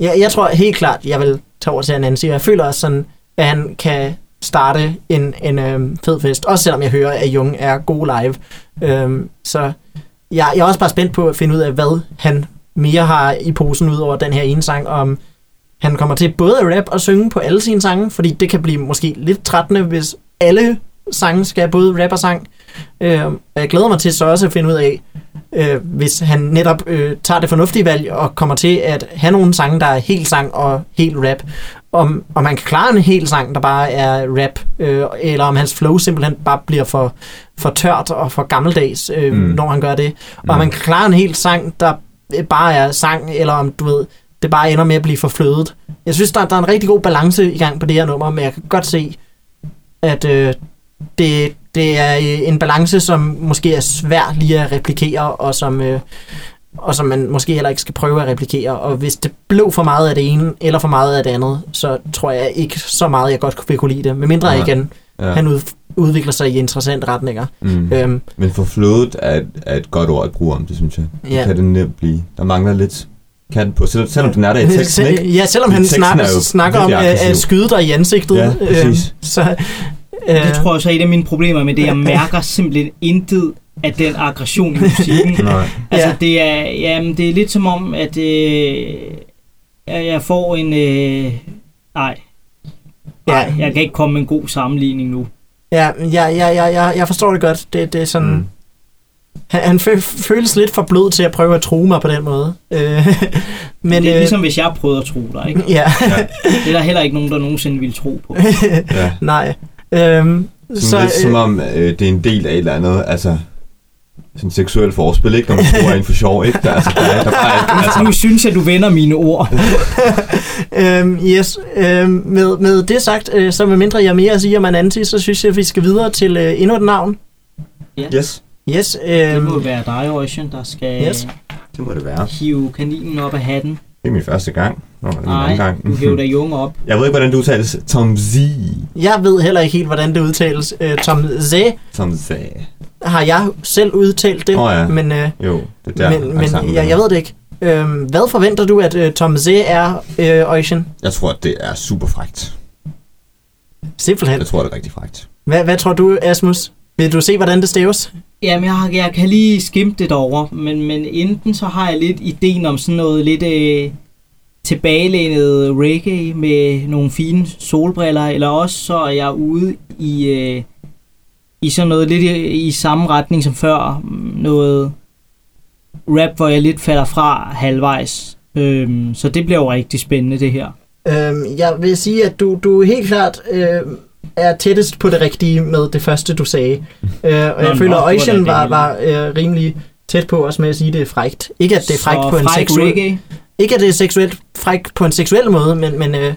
Ja, jeg tror helt klart, jeg vil tage over til Anansi. Jeg føler også sådan, at han kan starte en, en øhm, fed fest. Også selvom jeg hører, at Jung er god live. Øhm, så jeg, jeg er også bare spændt på at finde ud af, hvad han mere har i posen ud over den her ene sang. Om han kommer til både at rap og synge på alle sine sange, fordi det kan blive måske lidt trættende, hvis alle sange skal både rap og sang. Og jeg glæder mig til så også at finde ud af, øh, hvis han netop øh, tager det fornuftige valg og kommer til at have nogle sange, der er helt sang og helt rap. Om, om han kan klare en hel sang, der bare er rap, øh, eller om hans flow simpelthen bare bliver for, for tørt og for gammeldags, øh, mm. Når han gør det. Og om Mm. han kan klare en hel sang, der øh, bare er sang, eller om du ved, det bare ender med at blive for flødet. Jeg synes, der, der er en rigtig god balance i gang på det her nummer, men jeg kan godt se, at øh, det, det er øh, en balance, som måske er svær lige at replikere, og som, øh, og som man måske heller ikke skal prøve at replikere. Og hvis det blev for meget af det ene, eller for meget af det andet, så tror jeg ikke så meget, jeg godt vil kunne lide det. Men mindre Nej. igen, Ja. han ud, udvikler sig i interessante retninger. Mm. Øhm, Men for flødet er, er et godt ord at bruge om det, synes jeg. Det Ja. kan det nemt blive. Der mangler lidt kan på, selvom, selvom den er der i teksten, ikke? Ja, selvom han snakker, er jo snakker om at, skyde dig i ansigtet. Ja, præcis. Øh, så, øh, Det tror jeg så er et af mine problemer med det. Jeg mærker simpelthen intet af den aggression i musikken. Nej. Altså, Ja. det er, jamen, det er lidt som om, at øh, jeg, jeg får en... Øh, nej, ja, jeg kan ikke komme med en god sammenligning nu. ja, ja, ja, ja, ja, jeg forstår det godt. Det, det er sådan... Mm. Han, han fø, føles lidt for blød til at prøve at true mig på den måde. Øh, men, det er øh, ligesom, hvis jeg prøvede at tro dig, ikke? Ja, Det er der heller ikke nogen, der nogensinde ville tro på. Ja. nej. Øhm, Sådan så, lidt som øh, om, øh, det er en del af et eller andet, altså sådan seksuel forspil, ikke? Når man tror en for sjov, ikke? Der, altså, der, er, der er bare, Altså, nu synes jeg, du vender mine ord. øhm, yes, øhm, med, med det sagt, øh, så med mindre jeg mere at sige om Ananti, så synes jeg, at vi skal videre til øh, endnu et navn. yes, Yes, Det øhm, må være dig, Ocean, der skal Yes. det må det være. hive kaninen op af hatten. Det er min første gang. Nå, det er min Nej, anden gang. du hæver dig junge op. Jeg ved ikke, hvordan du udtales. Tom Z. jeg ved heller ikke helt, hvordan det udtales. Øh, Tom Z Tom Z. har jeg selv udtalt det, Åh ja. men, øh, Jo, det er der. men, men jeg, jeg ved det ikke. Øhm, hvad forventer du, at øh, Tom Z er, øh, Ocean? Jeg tror, at det er super frægt. Simpelthen. Jeg tror, det er rigtig frægt. Hvad, hvad tror du, Asmus? Vil du se, hvordan det staves? Jamen, jeg, har- jeg kan lige skimte det over, men, men enten så har jeg lidt ideen om sådan noget lidt øh, tilbagelænet reggae med nogle fine solbriller, eller også så er jeg ude i, øh, i sådan noget lidt i, i samme retning som før. Mm, noget rap, hvor jeg lidt falder fra halvvejs. Øhm, så det bliver jo rigtig spændende, det her. Øhm, jeg vil sige, at du, du helt klart øh, er tættest på det rigtige med det første, du sagde. Øh, og Nå, jeg føler, at Ocean var, var øh, rimelig tæt på også med at sige, at det er frægt. Ikke, at det er frægt på en seksuel... reggae. Ikke, at det er seksuelt frægt på en seksuel måde, men, men, øh,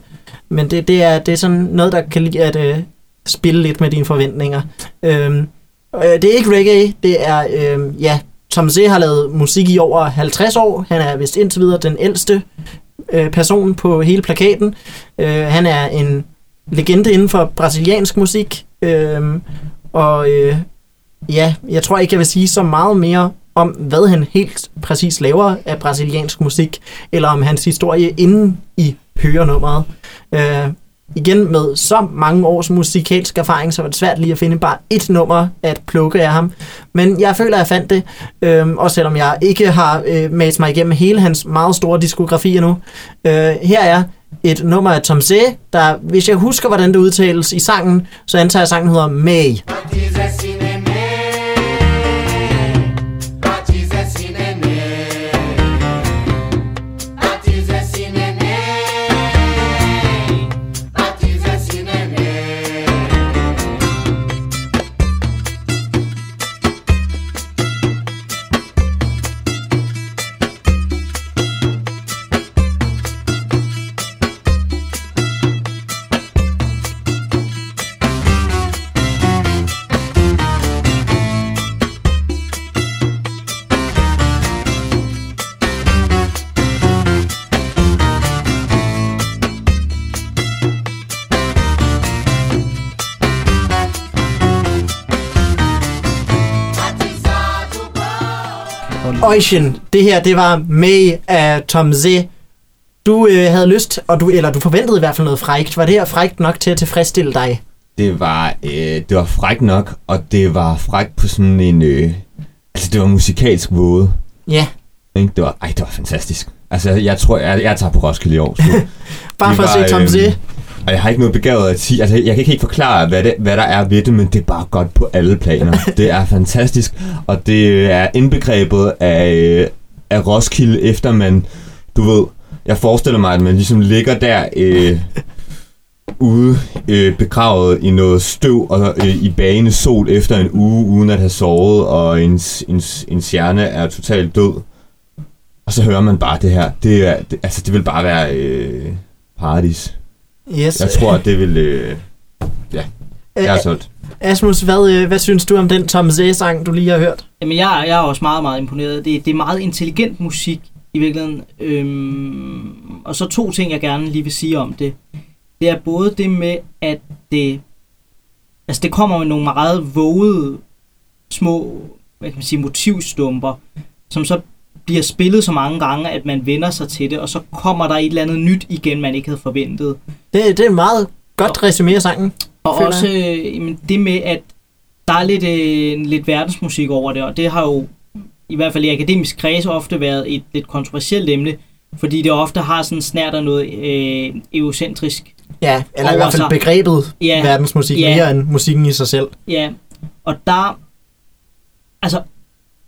men det, det, er, det er sådan noget, der kan lide at øh, spille lidt med dine forventninger. Øhm, øh, det er ikke reggae, det er, øh, ja, Tom Z har lavet musik i over 50 år. Han er vist indtil videre den ældste øh, person på hele plakaten. Øh, han er en legende inden for brasiliansk musik. Øh, og øh, ja, jeg tror ikke, jeg vil sige så meget mere om, hvad han helt præcis laver af brasiliansk musik, eller om hans historie inden I hører nummeret. Øh, igen med så mange års musikalsk erfaring, så var det svært lige at finde bare et nummer at plukke af ham. Men jeg føler, at jeg fandt det, øh, og selvom jeg ikke har øh, mast mig igennem hele hans meget store diskografi endnu. Øh, her er et nummer af Tom Z, der, hvis jeg husker, hvordan det udtales i sangen, så antager jeg, at sangen hedder May. Ocean, det her, det var May af Tom Z. Du øh, havde lyst, og du, eller du forventede i hvert fald noget frægt. Var det her frægt nok til at tilfredsstille dig? Det var, øh, det var frækt nok, og det var frækt på sådan en... Øh, altså, det var musikalsk våde. Ja, Ikke? Det var, ej, det var fantastisk. Altså, jeg tror, jeg, jeg tager på Roskilde i år. bare for at var, se Tom Z. øhm, Og jeg har ikke noget begavet at sige. Altså, jeg kan ikke helt forklare, hvad, det, hvad der er ved det, men det er bare godt på alle planer. det er fantastisk, og det er indbegrebet af, øh, af Roskilde, efter man, du ved, jeg forestiller mig, at man ligesom ligger der øh, ude øh, begravet i noget støv og øh, i bagende sol efter en uge, uden at have sovet, og ens, ens, ens hjerne er totalt død. Og så hører man bare det her. Det, er, det, altså, det vil bare være øh, paradis. Yes. Jeg tror, at det vil... Øh, ja, jeg er solgt. Asmus, hvad, øh, hvad synes du om den Tom Z-sang, du lige har hørt? Jamen, jeg, jeg er også meget, meget imponeret. Det, det er meget intelligent musik i virkeligheden. Øhm, og så to ting, jeg gerne lige vil sige om det. Det er både det med, at det, altså det kommer med nogle meget vågede små hvad kan man sige, motivstumper, som så bliver spillet så mange gange, at man vender sig til det, og så kommer der et eller andet nyt igen, man ikke havde forventet. Det, det er meget godt resumé af sangen. Og også øh, jamen, det med, at der er lidt, øh, lidt verdensmusik over det, og det har jo i hvert fald i akademisk kreds ofte været et lidt kontroversielt emne, fordi det ofte har sådan snært af noget øh, egocentrisk. Ja, eller i hvert fald sig. begrebet Ja. verdensmusik, Ja. mere end musikken i sig selv. Ja, og der, altså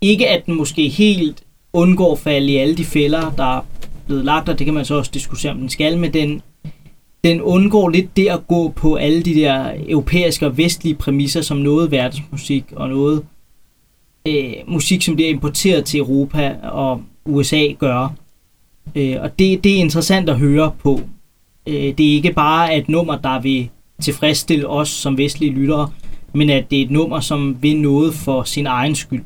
ikke at den måske helt undgår at falde i alle de fælder, der er blevet lagt, og det kan man så også diskutere, om den skal, men den, den undgår lidt det at gå på alle de der europæiske og vestlige præmisser, som noget verdensmusik og noget øh, musik, som bliver importeret til Europa og USA gør. Øh, og det, det er interessant at høre på. Øh, det er ikke bare et nummer, der vil tilfredsstille os som vestlige lyttere, men at det er et nummer, som vil noget for sin egen skyld.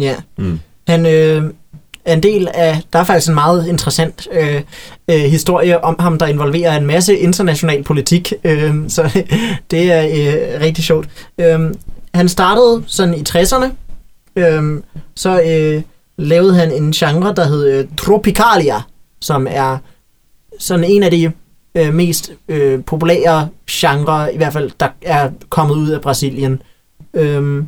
Ja. Mm. Han øh, en del af... Der er faktisk en meget interessant øh, øh, historie om ham, der involverer en masse international politik. Øh, så det er øh, rigtig sjovt. Øh, han startede sådan i 60'erne. Øh, så øh, lavede han en genre, der hed øh, Tropicalia, som er sådan en af de øh, mest øh, populære genrer, i hvert fald, der er kommet ud af Brasilien. Øh,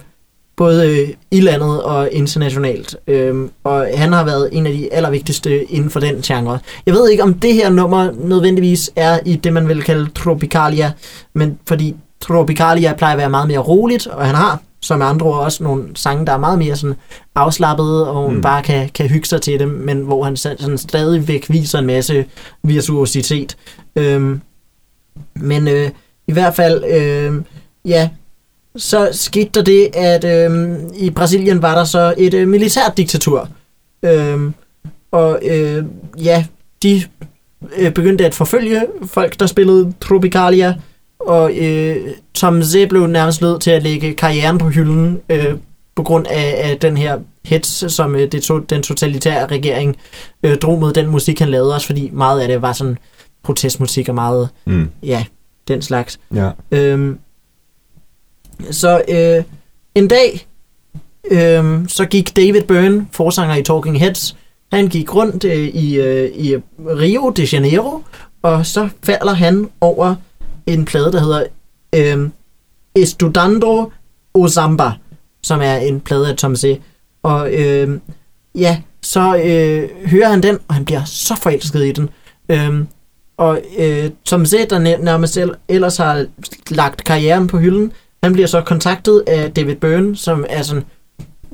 både øh, i landet og internationalt. Øhm, og han har været en af de allervigtigste inden for den genre. Jeg ved ikke, om det her nummer nødvendigvis er i det, man vil kalde Tropicalia, men fordi Tropicalia plejer at være meget mere roligt, og han har som andre ord også nogle sange, der er meget mere sådan afslappede, og Mm. bare kan, kan hygge sig til dem, men hvor han så- sådan stadigvæk viser en masse virtuositet. Øhm, men øh, i hvert fald, øh, ja, så skete der det, at øh, i Brasilien var der så et øh, militært diktatur. Øh, og øh, ja, de øh, begyndte at forfølge folk, der spillede Tropicalia, og øh, Tom Z blev nærmest nødt til at lægge karrieren på hylden øh, på grund af, af den her hets, som øh, det to, den totalitære regering øh, drog mod den musik, han lavede, også fordi meget af det var sådan protestmusik og meget, Mm. ja, den slags. Ja. Øhm, så øh, en dag, øh, så gik David Byrne, forsanger i Talking Heads, han gik rundt øh, i, øh, i Rio de Janeiro, og så falder han over en plade, der hedder øh, Estudando o Samba, som er en plade af Tom C. Og øh, ja, så øh, hører han den, og han bliver så forelsket i den. Øh, og øh, Tom C., der nærmest ellers har lagt karrieren på hylden, han bliver så kontaktet af David Byrne, som er sådan,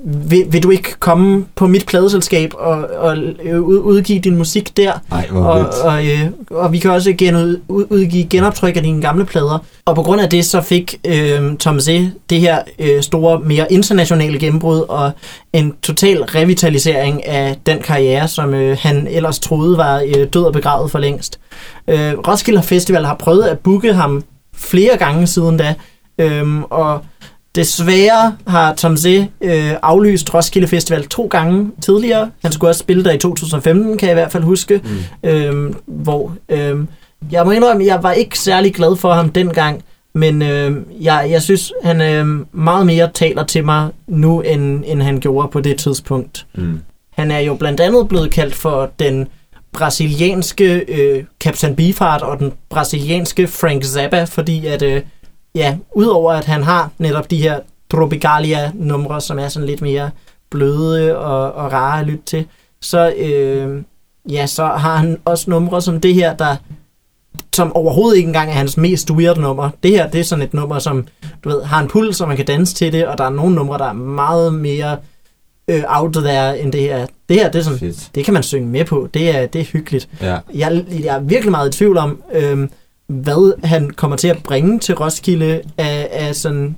vil, vil du ikke komme på mit pladeselskab og, og øh, ud- udgive din musik der? Ej, Og, vildt. og, øh, og vi kan også gen, ud, ud- udgive genoptryk af dine gamle plader. Og på grund af det, så fik øh, Tom Z det her øh, store, mere internationale gennembrud og en total revitalisering af den karriere, som øh, han ellers troede var øh, død og begravet for længst. Øh, Roskilde Festival har prøvet at booke ham flere gange siden da, øh, og Desværre har Tom Z øh, aflyst Roskilde Festival to gange tidligere. Han skulle også spille der i 2015, kan jeg i hvert fald huske. Mm. Øhm, hvor øhm, jeg må indrømme, jeg var ikke særlig glad for ham dengang. Men øh, jeg, jeg synes, han øh, meget mere taler til mig nu, end, end han gjorde på det tidspunkt. Mm. Han er jo blandt andet blevet kaldt for den brasilianske øh, Captain Beefheart og den brasilianske Frank Zappa, fordi at, øh, ja, udover at han har netop de her Tropicalia-numre, som er sådan lidt mere bløde og, og rare at lytte til, så, øh, ja, så har han også numre som det her, der som overhovedet ikke engang er hans mest weird nummer. Det her, det er sådan et nummer, som du ved, har en puls, så man kan danse til det, og der er nogle numre, der er meget mere øh, out there end det her. Det her, det er sådan, det kan man synge med på. Det er, det er hyggeligt. Ja. Jeg, jeg er virkelig meget i tvivl om, øhm, hvad han kommer til at bringe til Roskilde af, af sådan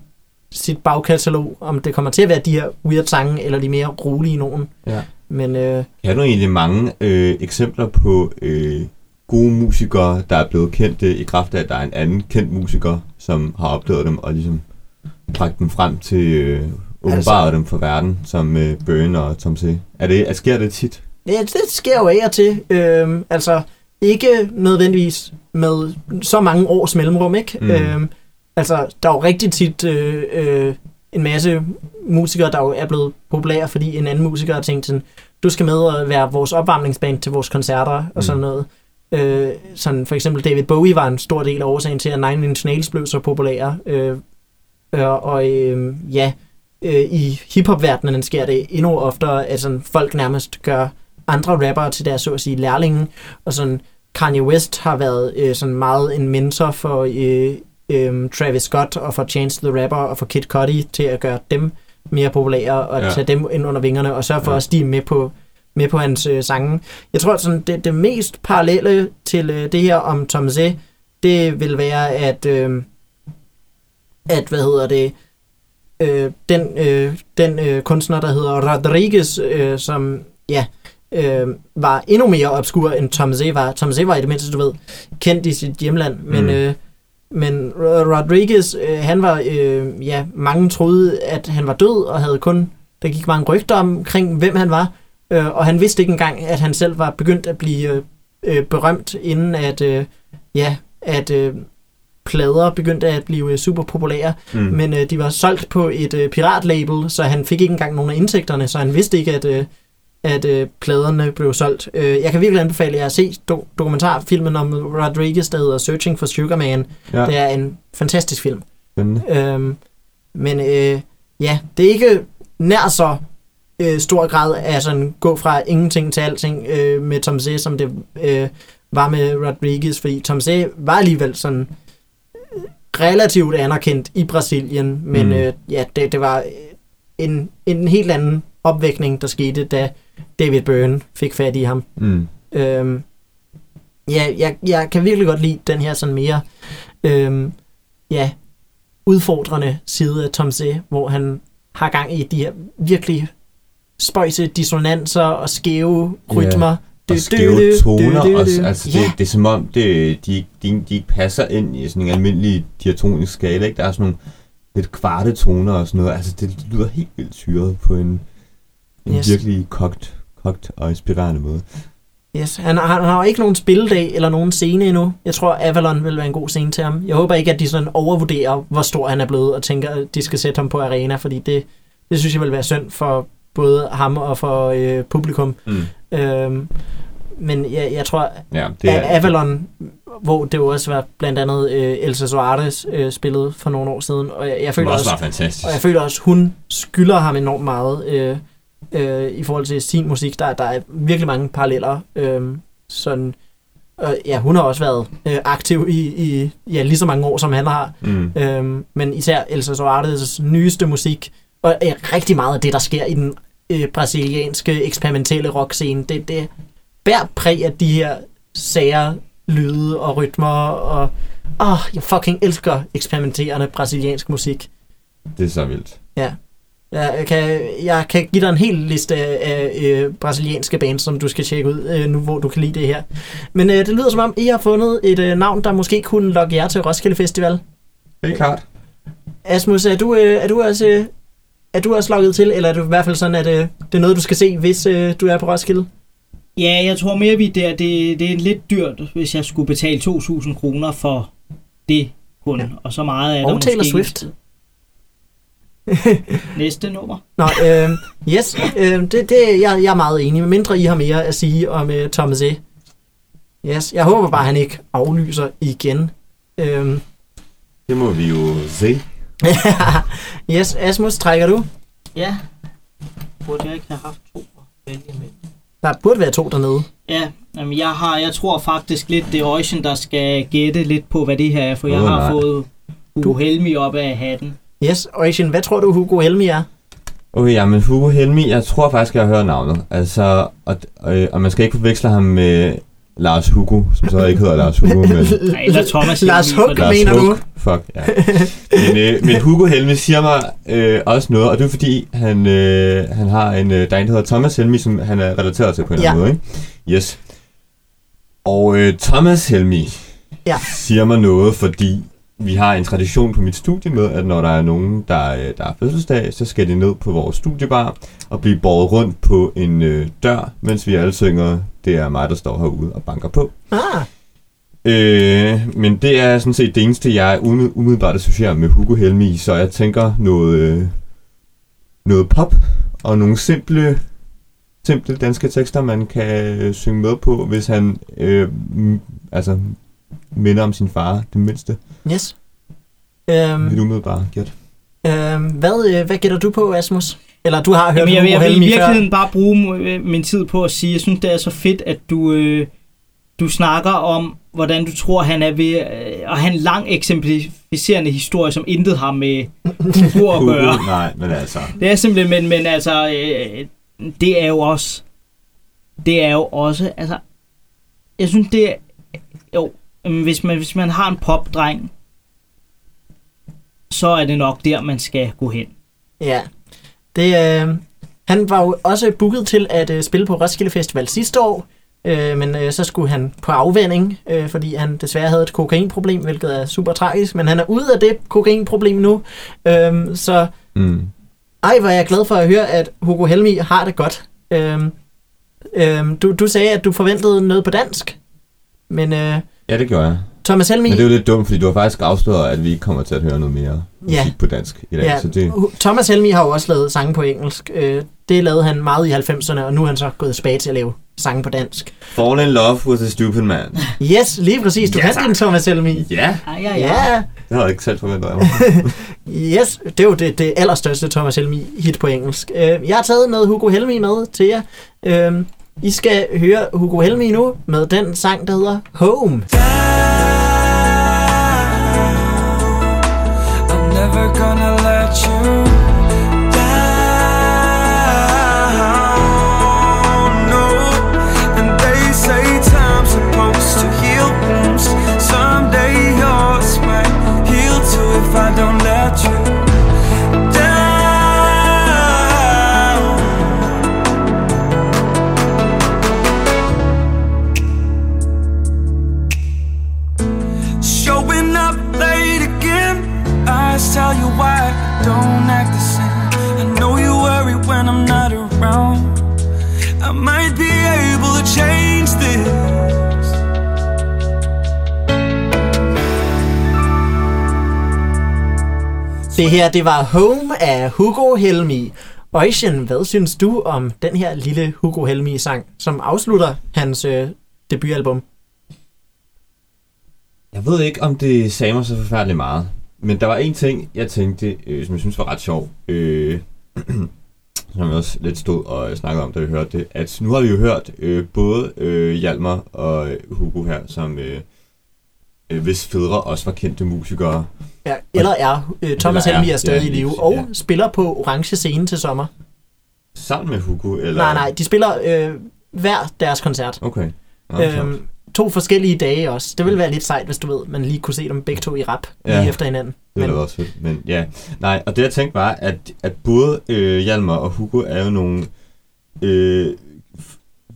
sit bagkatalog. Om det kommer til at være de her weird sange, eller de mere rolige nogen. Ja. Men øh, Kan du egentlig mange øh, eksempler på øh, gode musikere, der er blevet kendte i kraft af, at der er en anden kendt musiker, som har opdaget dem og ligesom bragt dem frem til øh, åbenbaret Altså- dem for verden, som øh, Burn og Tom C. Er det, er, sker det tit? det, det sker jo af og til. Øhm, altså, ikke nødvendigvis med så mange års mellemrum, ikke? Mm. Mm. Øhm, altså, der er jo rigtig tit øh, øh, en masse musikere, der jo er blevet populære, fordi en anden musiker har tænkt sådan, du skal med og være vores opvarmningsband til vores koncerter og sådan noget. Øh, sådan for eksempel David Bowie var en stor del af årsagen til, at Nine Inch Nails blev så populære. Øh, øh, og øh, ja, øh, i hiphop-verdenen sker det endnu oftere, at sådan, folk nærmest gør andre rappere til deres, så at sige, lærlinge. Og sådan, Kanye West har været øh, sådan meget en mentor for øh, øh, Travis Scott og for Chance the Rapper og for Kid Cudi til at gøre dem mere populære og Ja. tage dem ind under vingerne og sørge for, Ja. at de med på, med på hans øh, sange. Jeg tror, sådan, det, det mest parallelle til øh, det her om Tom Z, det vil være, at, øh, at hvad hedder det, øh, den, øh, den øh, kunstner, der hedder Rodriguez, øh, som ja, øh, var endnu mere obskur end Tom Z var. Tom Z var i det mindste, du ved, kendt i sit hjemland, men, Mm. øh, men Ro- Rodriguez, øh, han var, øh, ja, mange troede, at han var død, og havde kun, der gik mange rygter omkring, hvem han var, øh, og han vidste ikke engang, at han selv var begyndt at blive øh, øh, berømt, inden at, øh, ja, at øh, plader begyndte at blive øh, super populære, mm. men øh, de var solgt på et øh, piratlabel, så han fik ikke engang nogen af indtægterne, så han vidste ikke, at, øh, at øh, pladerne blev solgt. Øh, jeg kan virkelig anbefale jer at se do- dokumentarfilmen om Rodriguez, der hedder Searching for Sugar Man. Ja. Det er en fantastisk film. Spændende. Øhm, men øh, ja, det er ikke nær så øh, stor grad af sådan gå fra ingenting til alting øh, med Tom Z, som det øh, var med Rodriguez, fordi Tom Z var alligevel sådan øh, relativt anerkendt i Brasilien, men Mm. øh, ja, det, det var en, en helt anden opvækning, der skete, da David Byrne fik fat i ham. Mm. Øhm, ja, jeg, jeg kan virkelig godt lide den her sådan mere øhm, ja, udfordrende side af Tom Z, hvor han har gang i de her virkelig spøjse dissonanser og skæve rytmer. Og skæve toner også. Altså, det, det er som om, det, de, de, de ikke passer ind i sådan en almindelig diatonisk skala. Ikke? Der er sådan nogle lidt kvarte toner og sådan noget. Altså, det lyder helt vildt syret på en, en Yes. virkelig kogt, kogt og inspirerende måde. Yes, han, har- han har jo ikke nogen spilledag eller nogen scene endnu. Jeg tror, Avalon vil være en god scene til ham. Jeg håber ikke, at de sådan overvurderer, hvor stor han er blevet, og tænker, at de skal sætte ham på arena, fordi det, det synes jeg vil være synd for både ham og for øh, publikum. Mm. Øhm, men jeg, jeg tror, Ja, det er Avalon, hvor det jo også var blandt andet øh, Elsa Suarez øh, spillet for nogle år siden, og jeg, jeg føler også også, og jeg føler også, hun skylder ham enormt meget øh, øh, i forhold til sin musik. Der, der er virkelig mange paralleller. Øh, sådan, og ja, hun har også været øh, aktiv i, i ja, lige så mange år, som han har. Mm. Øhm, men især Elsa Soares nyeste musik, og øh, rigtig meget af det, der sker i den øh, brasilianske eksperimentelle rockscene, det, det bærer præg af de her sager, lyde og rytmer, og åh, jeg fucking elsker eksperimenterende brasiliansk musik. Det er så vildt. Jeg kan, jeg kan give dig en hel liste af, af øh, brasilianske bands, som du skal tjekke ud, øh, nu hvor du kan lide det her. Men øh, det lyder som om, I har fundet et øh, navn, der måske kunne lokke jer til Roskilde Festival. Er klart. Asmus, er du, øh, er du også... Øh, er du også logget til, eller er det i hvert fald sådan, at øh, det er noget, du skal se, hvis øh, du er på Roskilde? Ja, jeg tror mere, vi der, det, det er lidt dyrt, hvis jeg skulle betale 2.000 kroner for det kun. Ja. Og så meget er der Og Taylor måske Swift. Næste nummer. Nå, øh, yes, øh, det, det, jeg, jeg er meget enig, med mindre I har mere at sige om øh, Thomas E. Yes, jeg håber bare, at han ikke aflyser igen. Øh, Det må vi jo se. yes, Asmus, trækker du? Ja. Burde jeg ikke have haft to at vælge med? Der burde være to dernede. Ja, jamen jeg har, jeg tror faktisk lidt, det er Ocean, der skal gætte lidt på, hvad det her er, for jeg Åh, har nej. fået Du- Hugo Helmi op af hatten. Yes, Ocean, hvad tror du, Hugo Helmi er? Okay, ja, men Hugo Helmi, jeg tror faktisk, jeg har hørt navnet. Altså, og, og, og man skal ikke forveksle ham med Lars Hugo, som så ikke hedder Lars Hugo, men Nej, eller Thomas Lars Helmig, for Hug, det- Lars mener du? Hug. Fuck, ja. Men, øh, men Hugo Helmi siger mig øh, også noget, og det er fordi, han, øh, han har en, øh, der er en, der hedder Thomas Helmi, som han er relateret til på en eller anden måde, ikke? Yes. Og øh, Thomas Helmi Ja. siger mig noget, fordi vi har en tradition på mit studie med, at når der er nogen, der, øh, der er fødselsdag, så skal de ned på vores studiebar og blive båret rundt på en øh, dør, mens vi alle synger, det er mig, der står herude og banker på. Ah, Øh, men det er sådan set det eneste, jeg umiddel- umiddelbart associerer med Hugo Helmi, så jeg tænker noget, øh, noget pop og nogle simple, simple danske tekster, man kan øh, synge med på, hvis han øh, altså, minder om sin far, det mindste. Yes. Øhm, Mit umiddelbare gæt. øhm, hvad, øh, hvad gætter du på, Asmus? Eller du har hørt Jamen, jeg, Hugo jeg vil i Helmig før? virkeligheden bare bruge øh, min tid på at sige, jeg synes, det er så fedt, at du, øh, du snakker om, hvordan du tror, han er ved øh, at have en lang eksemplificerende historie, som intet har med Hugo at gøre. Hugo, nej, men altså. Det er simpelthen, men, men altså, øh, det er jo også, det er jo også, altså, jeg synes, det er, jo, hvis man, hvis man har en popdreng, så er det nok der, man skal gå hen. Ja. Det, øh, han var jo også booket til at øh, spille på Roskilde Festival sidste år, øh, men øh, så skulle han på afvænding, øh, fordi han desværre havde et kokainproblem, hvilket er super tragisk, men han er ude af det kokainproblem nu, øh, så Mm. ej, hvor er jeg glad for at høre, at Hugo Helmi har det godt. Øh, øh, du, du sagde, at du forventede noget på dansk, men øh, Ja, det gjorde jeg. Thomas Helmi... Men det er jo lidt dumt, fordi du har faktisk afsløret, at vi ikke kommer til at høre noget mere musik Ja. på dansk i dag. Ja, Så det, Thomas Helmi har jo også lavet sange på engelsk. Øh, det lavede han meget i 90'erne, og nu er han så gået tilbage til at lave sange på dansk. Fall in love with a stupid man. Yes, lige præcis. Du Ja, kan din Thomas Helmi. Ja, Ja, ja, Ja, det havde jeg ikke selv forventet af mig. yes. Det er jo det, det allerstørste Thomas Helmi hit på engelsk. Øh, jeg har taget noget Hugo Helmi med til jer. I skal høre Hugo Helmi nu med den sang, der hedder Home. I'm never gonna let you Det her, det var Home af Hugo Helmi. Øjsen, hvad synes du om den her lille Hugo Helmi-sang, som afslutter hans øh, debutalbum? Jeg ved ikke, om det sagde mig så forfærdeligt meget. Men der var en ting, jeg tænkte, øh, som jeg synes var ret sjov. Øh, som jeg også lidt stod og snakkede om, da vi hørte det. At nu har vi jo hørt øh, både øh, Hjalmar og Hugo her, som øh, øh hvis fædre også var kendte musikere. Ja, eller er øh, Thomas er, Helmi er stadig i live, og ja. spiller på Orange Scene til sommer. Sammen med Hugo, eller? Nej, nej, de spiller øh, hver deres koncert. Okay. Sjovt. Øhm, to forskellige dage også. Det ville være lidt sejt, hvis du ved, man lige kunne se dem begge to i rap Ja. lige efter hinanden. Det er Men, da også fedt. Men ja, nej, og det jeg tænkte var, at, at både øh, Hjalmar og Hugo er jo nogle øh,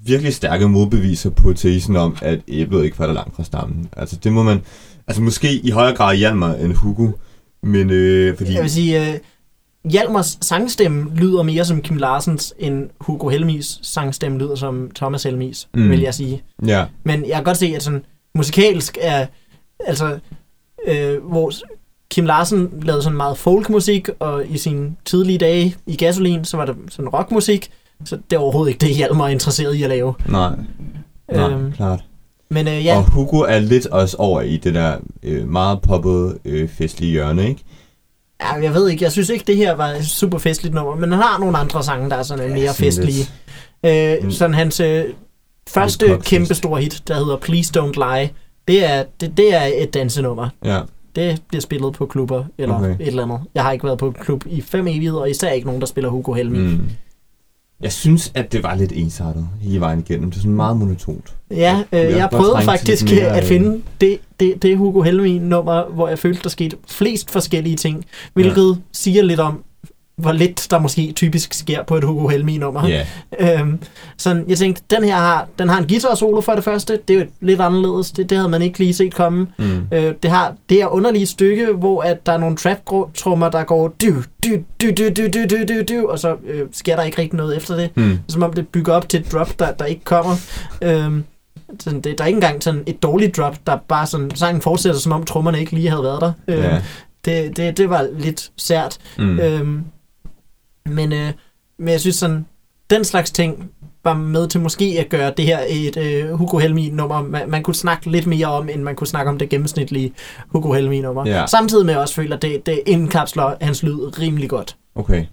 virkelig stærke modbeviser på tesen om, at æblet ikke falder langt fra stammen. Altså det må man, altså måske i højere grad Hjalmar end Hugo, men øh, fordi... jeg vil sige, øh, Hjalmars sangstemme lyder mere som Kim Larsens, end Hugo Helmis sangstemme lyder som Thomas Helmis, Mm. vil jeg sige. Ja, Men jeg kan godt se, at sådan musikalsk er, altså, øh, hvor Kim Larsen lavede sådan meget folkmusik, og i sine tidlige dage i Gasolin, så var der sådan rockmusik, så det er overhovedet ikke det, Hjalmar er interesseret i at lave. nej, nej, Øhm, klart. Men øh, Ja. ja, Og Hugo er lidt også over i det der øh, meget poppede øh, festlige hjørne, ikke? ja, jeg ved ikke, jeg synes ikke, det her var et super festligt nummer, men han har nogle andre sange, der er sådan øh, mere sådan festlige. lidt- Øh, Mm. sådan hans øh, første kæmpe store hit, der hedder Please Don't Lie, det er, det, det er et dansenummer. Ja, Det bliver spillet på klubber eller okay. et eller andet. Jeg har ikke været på klub i fem evigheder, og især ikke nogen, der spiller Hugo Helmi. Mm. Jeg synes, at det var lidt ensartet hele vejen igennem. Det er sådan meget monotont. Ja, øh, jeg jeg prøvede faktisk mere, at øh, finde det, det, det Hugo Helmi-nummer, hvor jeg følte, der skete flest forskellige ting, hvilket ja. siger lidt om, hvor lidt der måske typisk sker på et Hugo Helmi-nummer. Ja, Øhm, sådan, jeg tænkte, den her har, den har en guitar solo for det første. Det er jo lidt anderledes. Det, det havde man ikke lige set komme. mm. Øh, det har det her underlige stykke, hvor at der er nogle trap-trummer, der går du, du, du, du, du, du, du, du, du, og så øh, sker der ikke rigtig noget efter det. Mm. Som om det bygger op til et drop, der, der ikke kommer. Øhm, sådan, det, der er ikke engang sådan et dårligt drop, der bare sådan, sangen fortsætter, som om trommerne ikke lige havde været der. Øhm, Ja. det, det, det var lidt sært. Mm. Øhm, Men, øh, men jeg synes sådan, den slags ting var med til måske at gøre det her et øh, Hugo Helmi-nummer, man, man kunne snakke lidt mere om, end man kunne snakke om det gennemsnitlige Hugo Helmi-nummer. Ja. Samtidig med at jeg også føler, at det, det indkapsler hans lyd rimelig godt. Okay.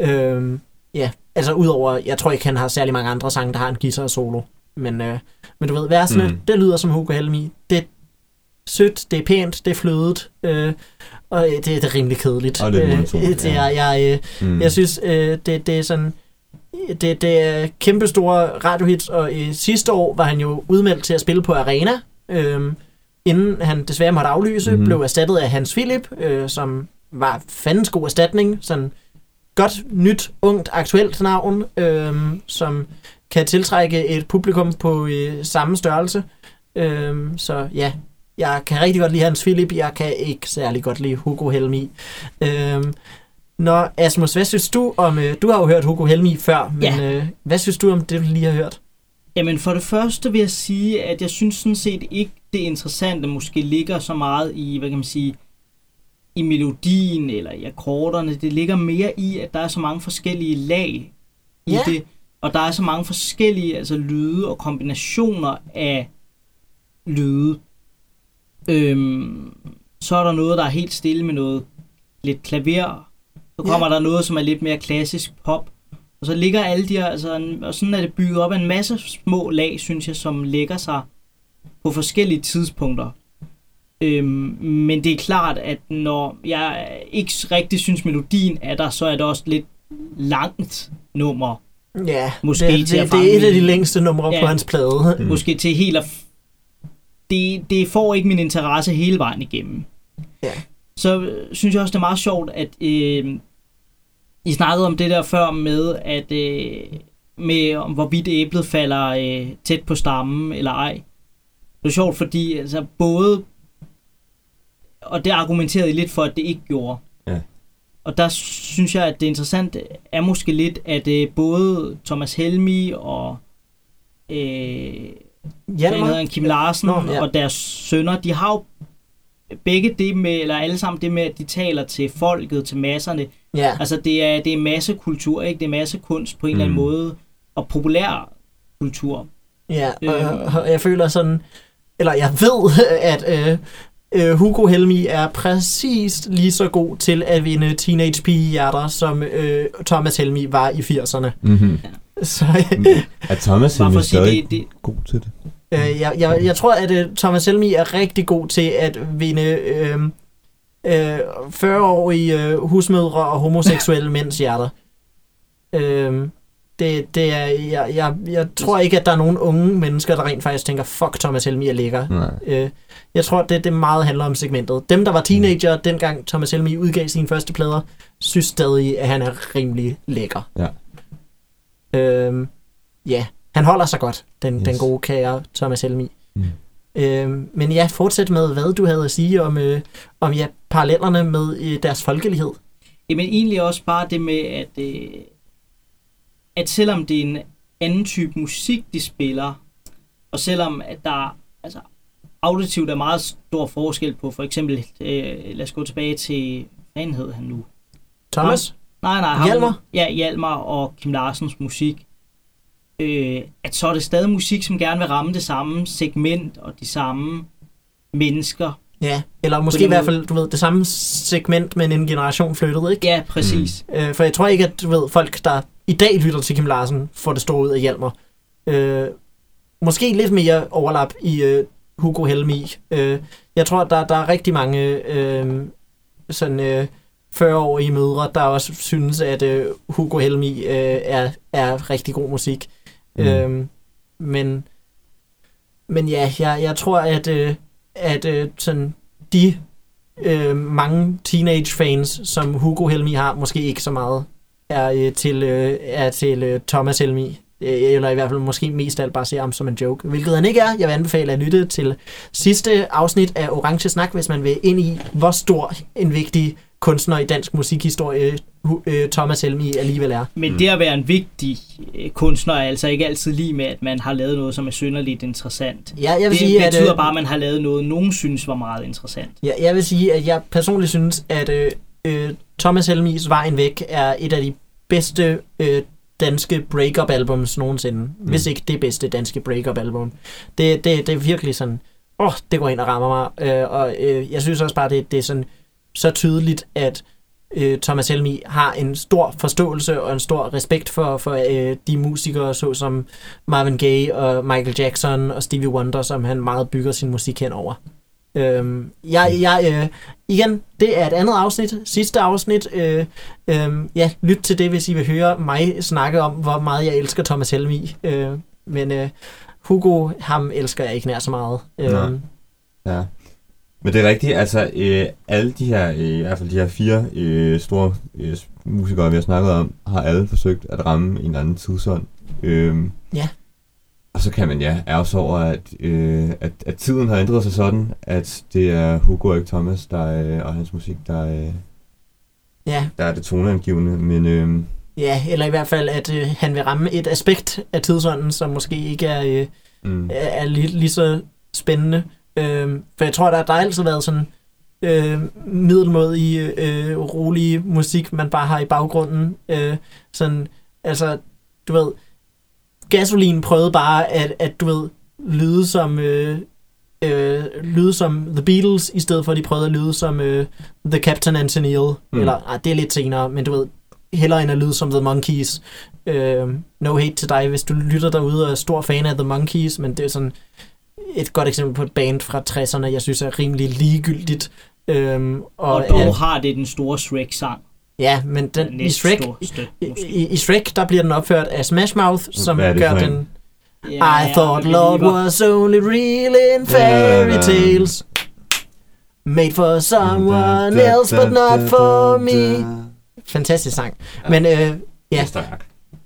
Øhm, ja, altså udover, jeg tror ikke, han har særlig mange andre sange, der har en guitar solo. Men, øh, men du ved, versene, Mm. det lyder som Hugo Helmi. Det er sødt, det er pænt, det er flødet, øh, og øh, det, det er rimelig kedeligt. Og lidt øh, monotont, det er, ja. jeg, øh, Mm. jeg synes, øh, det, det er sådan... Det, det er kæmpe store radiohits, og i sidste år var han jo udmeldt til at spille på Arena, øh, inden han desværre måtte aflyse, mm-hmm. blev erstattet af Hans Philip, øh, som var fandens god erstatning, sådan godt, nyt, ungt, aktuelt navn, øh, som kan tiltrække et publikum på øh, samme størrelse. Øh, så ja, jeg kan rigtig godt lide Hans Philip, jeg kan ikke særlig godt lide Hugo Helmi. Øh, Nå, Asmus, hvad synes du om... Øh, du har jo hørt Hugo Helmi før, men Ja. øh, hvad synes du om det, du lige har hørt? Jamen for det første vil jeg sige, at jeg synes sådan set ikke, det interessante måske ligger så meget i, hvad kan man sige, i melodien eller i akkorderne. Det ligger mere i, at der er så mange forskellige lag i Ja. det. Og der er så mange forskellige altså lyde og kombinationer af lyde. Øhm, så er der noget, der er helt stille med noget lidt klaver. Så Ja. kommer der noget, som er lidt mere klassisk pop. Og så ligger alle de her, altså, en- og sådan er det bygget op af en masse små lag, synes jeg, som lægger sig på forskellige tidspunkter. Øhm, men det er klart, at når jeg ikke rigtig synes, melodien er der, så er det også lidt langt nummer. Ja, Måske det, til at det, det er et af de længste numre Ja. på hans plade. Mm. Måske til helt at... Det, det får ikke min interesse hele vejen igennem. Ja. Så synes jeg også, det er meget sjovt, at øh, I snakkede om det der før med, at øh, med om hvorvidt æblet falder øh, tæt på stammen eller ej. Det er sjovt, fordi altså, både og det argumenterede I lidt for, at det ikke gjorde. Ja. Og der synes jeg, at det interessante er måske lidt, at øh, både Thomas Helmi og øh, hedder han, Kim Larsen Nå, ja. ja. og deres sønner, de har jo begge det med, eller alle sammen det med, at de taler til folket, til masserne. Ja, Altså det er, det er massekultur, ikke? Det er massekunst på en mm. eller anden Mm. måde, og populær kultur. ja og, og jeg føler sådan... Eller jeg ved, at øh, øh, Hugo Helmi er præcis lige så god til at vinde teenage pige-hjerter, som øh, Thomas Helmi var i 80'erne. Mm-hmm. Så Er Thomas Helmi stadig det, det, god til det? Øh, jeg, jeg, jeg tror, at uh, Thomas Helmi er rigtig god til at vinde øh, øh, 40-årige øh, husmødre og homoseksuelle mænds hjerter. Øh, det, det er, jeg, jeg, jeg tror ikke, at der er nogen unge mennesker, der rent faktisk tænker, fuck, Thomas Helmi er lækker. Nej. Øh, jeg tror, det, det meget handler om segmentet. Dem, der var teenager, dengang Thomas Helmi udgav sine første plader, synes stadig, at han er rimelig lækker. Ja. Øh, ja, han holder sig godt, den, yes. den gode kære Thomas Helmi. Mm. Øh, men ja, fortsæt med, hvad du havde at sige om, øh, om ja, parallellerne med øh, deres folkelighed. Jamen egentlig også bare det med, at, øh, at selvom det er en anden type musik, de spiller, og selvom at der altså, auditivt er meget stor forskel på, for eksempel, øh, lad os gå tilbage til, hvad hed han nu? Thomas? Nej, nej. Ham, Hjalmar? Ja, Hjalmar og Kim Larsens musik. Øh, at så er det stadig musik, som gerne vil ramme det samme segment og de samme mennesker. Ja, eller måske i hvert fald, du ved, det samme segment, men en generation flyttede, ikke? Ja, præcis. Øh, for jeg tror ikke, at du ved, folk, der i dag lytter til Kim Larsen, får det store ud af Hjalmar. Øh, måske lidt mere overlap i øh, Hugo Helmi. Øh, jeg tror, der, der er rigtig mange øh, sådan øh, 40-årige mødre, der også synes, at øh, Hugo Helmi øh, er, er rigtig god musik. Mm. Mm. Øh, men, men ja, jeg, jeg tror, at, øh, at øh, sådan de øh, mange teenage-fans, som Hugo Helmi har, måske ikke så meget, er øh, til, øh, er til øh, Thomas Helmi. Øh, Eller i hvert fald måske mest alt bare ser ham som en joke. Hvilket han ikke er. Jeg vil anbefale at lytte til sidste afsnit af Orange Snak, hvis man vil ind i, hvor stor en vigtig kunstner i dansk musikhistorie øh, Thomas Helmi alligevel er. Men det at være en vigtig øh, kunstner er altså ikke altid lige med, at man har lavet noget, som er synderligt interessant. Ja, jeg vil det sige, betyder at, øh, bare, at man har lavet noget, nogen synes var meget interessant. Ja, jeg vil sige, at jeg personligt synes, at øh, øh, Thomas Helmis Vejen Væk er et af de bedste øh, danske breakup albums nogensinde. Mm. Hvis ikke det bedste danske breakup album. Det, det, det er virkelig sådan, åh, oh, det går ind og rammer mig. Øh, og øh, jeg synes også bare, det, det er sådan så tydeligt, at øh, Thomas Helmi har en stor forståelse og en stor respekt for, for øh, de musikere, såsom Marvin Gaye og Michael Jackson og Stevie Wonder, som han meget bygger sin musik hen over. Øhm, jeg, jeg, øh, igen, det er et andet afsnit, sidste afsnit. Øh, øh, ja, lyt til det, hvis I vil høre mig snakke om, hvor meget jeg elsker Thomas Helmi. Øh, men øh, Hugo, ham elsker jeg ikke nær så meget. Øh. Ja. Men det er rigtigt, altså øh, alle de her, øh, i hvert fald de her fire øh, store øh, musikere, vi har snakket om, har alle forsøgt at ramme en eller anden tidsånd. Øhm, Ja. Og så kan man ja ærge sig over, at, øh, at, at tiden har ændret sig sådan, at det er Hugo ikke Thomas der, øh, og hans musik, der, øh, ja, der er det toneangivende. Men øh, ja, eller i hvert fald, at øh, han vil ramme et aspekt af tidsånden, som måske ikke er... Øh, mm, er, er lige, lige så spændende. Øh, for jeg tror, der, der har altid været sådan øh, middelmådig, øh, rolig musik, man bare har i baggrunden. Øh, sådan, altså, du ved, Gasolin prøvede bare at, at du ved, lyde som... Øh, øh, lyde som The Beatles, i stedet for at de prøvede at lyde som øh, The Captain and Tennille. Mm. Eller, ej, det er lidt senere, men du ved, hellere end at lyde som The Monkees. Øh, no hate til dig, hvis du lytter derude og er stor fan af The Monkees, men det er sådan et godt eksempel på et band fra 60'erne, jeg synes er rimelig ligegyldigt. Øhm, og, Og dog ja, har det den store Shrek-sang. ja, men den, i Næst Shrek, største, i, i, i Shrek, der bliver den opført af Smash Mouth, som gør en? den... Ja, I thought love was only real in fairy tales. Made for someone else, but not for me. Fantastisk sang. Men øh, ja.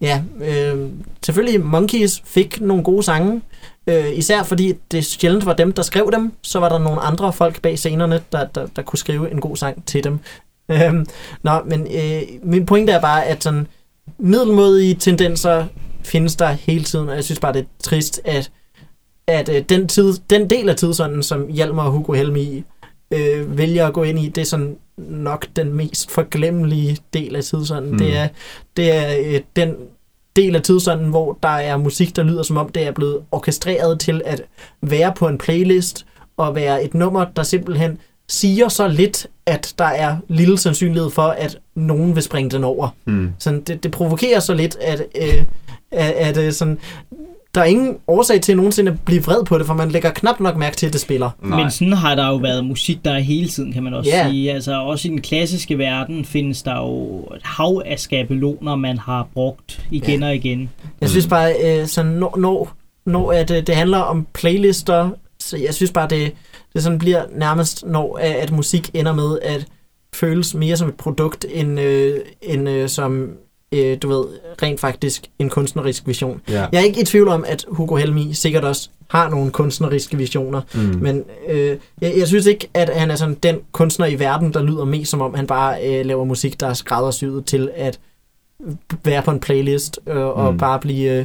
Ja, øh, selvfølgelig Monkeys fik nogle gode sange, øh, især fordi det sjældent var dem, der skrev dem, så var der nogle andre folk bag scenerne, der, der, der kunne skrive en god sang til dem. Øh, nå, men øh, min pointe er bare, at sådan middelmodige tendenser findes der hele tiden, og jeg synes bare, det er trist, at, at øh, den, tid, den del af tidsånden, som Hjalmar og Hugo Helmi øh, vælger at gå ind i, det er sådan nok den mest forglemmelige del af tidsånden. Mm. Det er, det er øh, den del af tidsånden, hvor der er musik, der lyder som om, det er blevet orkestreret til at være på en playlist og være et nummer, der simpelthen siger så lidt, at der er lille sandsynlighed for, at nogen vil springe den over. Mm. Sådan, det, det provokerer så lidt, at, øh, at, at øh, sådan, der er ingen årsag til nogensinde at blive vred på det, for man lægger knap nok mærke til, at det spiller. Nej. Men sådan har der jo været musik, der er hele tiden, kan man også yeah. sige. Altså også i den klassiske verden findes der jo et hav af skabeloner, man har brugt igen og igen. Jeg synes bare, øh, sådan, når, når, når at, øh, det handler om playlister, så jeg synes bare, det, det sådan bliver nærmest, når at, at musik ender med at føles mere som et produkt, end, øh, end øh, som, øh, du ved, rent faktisk en kunstnerisk vision. Ja. Jeg er ikke i tvivl om, at Hugo Helmi sikkert også har nogle kunstneriske visioner, Mm. men øh, jeg, jeg synes ikke, at han er sådan den kunstner i verden, der lyder mest som om, han bare øh, laver musik, der er skræddersyet til at være på en playlist øh, og Mm. bare blive, øh,